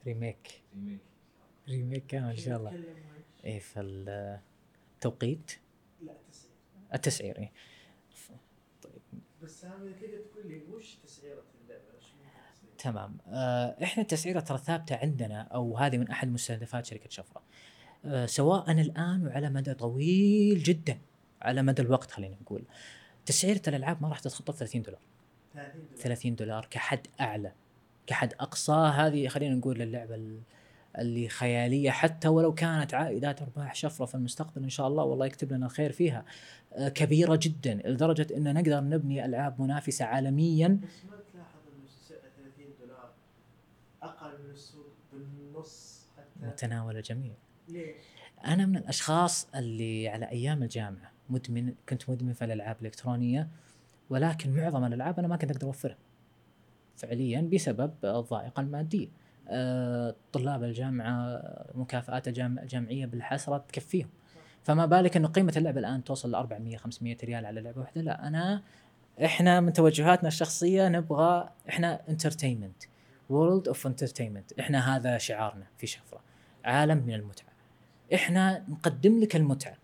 ريميك. ريميك. ريميك كامل إن شاء الله؟ إيه فالتوقيت؟ لا تسعير التسعير إيه. بس سامي تقدر تقول لي وش ممكن تصير؟ تمام. آه إحنا التسعيرة ترى ثابتة عندنا أو هذه من أحد مستهدفات شركة شفرة. آه سواء الآن وعلى مدى طويل جدا على مدى الوقت خلينا نقول. تسعيرة الألعاب ما راح تتخطى 30 دولار. 30 دولار. 30 دولار كحد أعلى. كحد أقصى. هذه خلينا نقول اللعبة ال- اللي خيالية حتى ولو كانت عائدات أرباح شفرة في المستقبل إن شاء الله والله يكتب لنا الخير فيها. آه، كبيرة جدا لدرجة إن نقدر نبني ألعاب منافسة عالميا. بس ما تلاحظ إنه سعر 30 دولار أقل من السوق بالنص حتى؟ متناول الجميع. ليش؟ أنا من الأشخاص اللي على أيام الجامعة مدمن كنت مدمن في الألعاب الإلكترونية ولكن معظم الألعاب أنا ما كنت أقدر أوفرها. فعليا بسبب الضائقة المادية. آه، طلاب الجامعة مكافآت الجامعيه بالحسرة تكفيهم. فما بالك إنه قيمة اللعبة الآن توصل ل 400 500 ريال على لعبة واحدة؟ لا أنا إحنا من توجهاتنا الشخصية نبغى إحنا entertainment world of entertainment إحنا هذا شعارنا في شفرة عالم من المتعة. إحنا نقدم لك المتعة.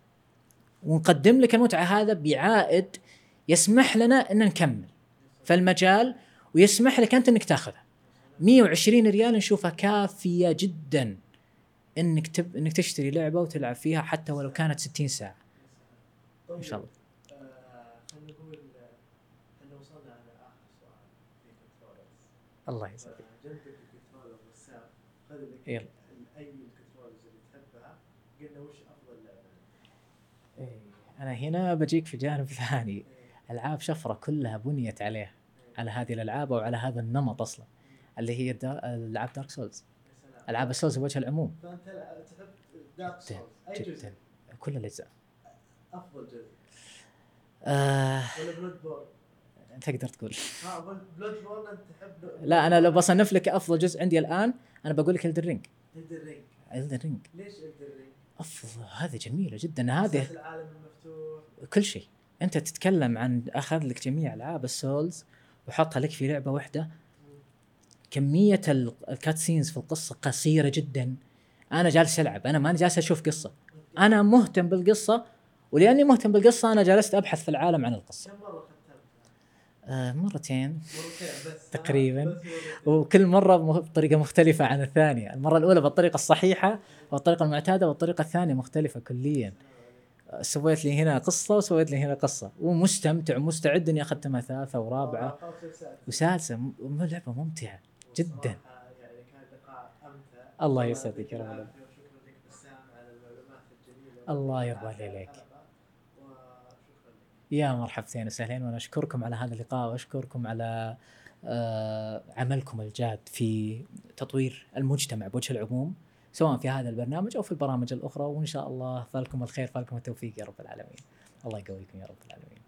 ونقدم لك المتعة هذا بعائد يسمح لنا إن نكمل. في المجال ويسمح لك أنت إنك تاخذها. 120 ريال نشوفها كافية جدا إنك تب... إنك تشتري لعبة وتلعب فيها حتى ولو كانت 60 ساعة. طيب إن شاء الله. آه آه، الله يسعدك. جنبك الكنترولر والساب. خذ لك. أي ال controllers اللي تحبها. قلنا وش أفضل لعبة؟ إيه، أنا هنا بجيك في جانب ثاني. ألعاب شفرة كلها بنيت عليه على هذه الألعاب أو على هذا النمط أصلا اللي هي دا... ألعاب Dark Souls. ألعاب ال Souls بوجه العموم. فأنت تحب Dark Souls اي جزء جدا. كل الأجزاء. أفضل جزء. آه. ولا Bloodborne تقدر تقول. ها Bloodborne أنت تحب لا أنا لو بصنف لك أفضل جزء عندي الآن أنا بقول لك الدر رينج الدر رينج الدر رينج ليش الدر رينج؟ أفضل. هذه جميلة جدا. هذه العالم المفتوح. كل شيء. أنت تتكلم عن أخذ لك جميع ألعاب ال Souls وحطها لك في لعبة واحدة. كمية ال- الcutscenes في القصة قصيرة جدا. أنا جالس ألعب أنا ماني جالس أشوف قصة. أنا مهتم بالقصة ولأني مهتم بالقصة أنا جلست أبحث في العالم عن القصة؟ آه مرتين. بس تقريباً. بس. وكل مرة بطريقة مختلفة عن الثانية. المرة الأولى بالطريقة الصحيحة والطريقة المعتادة والطريقة الثانية مختلفة كليا. سويت لي هنا قصة وسويت لي هنا قصة. ومستمتع ومستعد إني اختمها ثالثة ورابعة. وسادسة. لعبة ممتعة جدا. يعني الله يسعدك يا رب الله يرضى عليك. يا مرحبتين وسهلين. وأنا أشكركم على هذا اللقاء وأشكركم على آه، عملكم الجاد في تطوير المجتمع بوجه العموم. سواء في هذا البرنامج أو في البرامج الأخرى وإن شاء الله فالكم الخير فالكم التوفيق يا رب العالمين. الله يقويكم يا رب العالمين.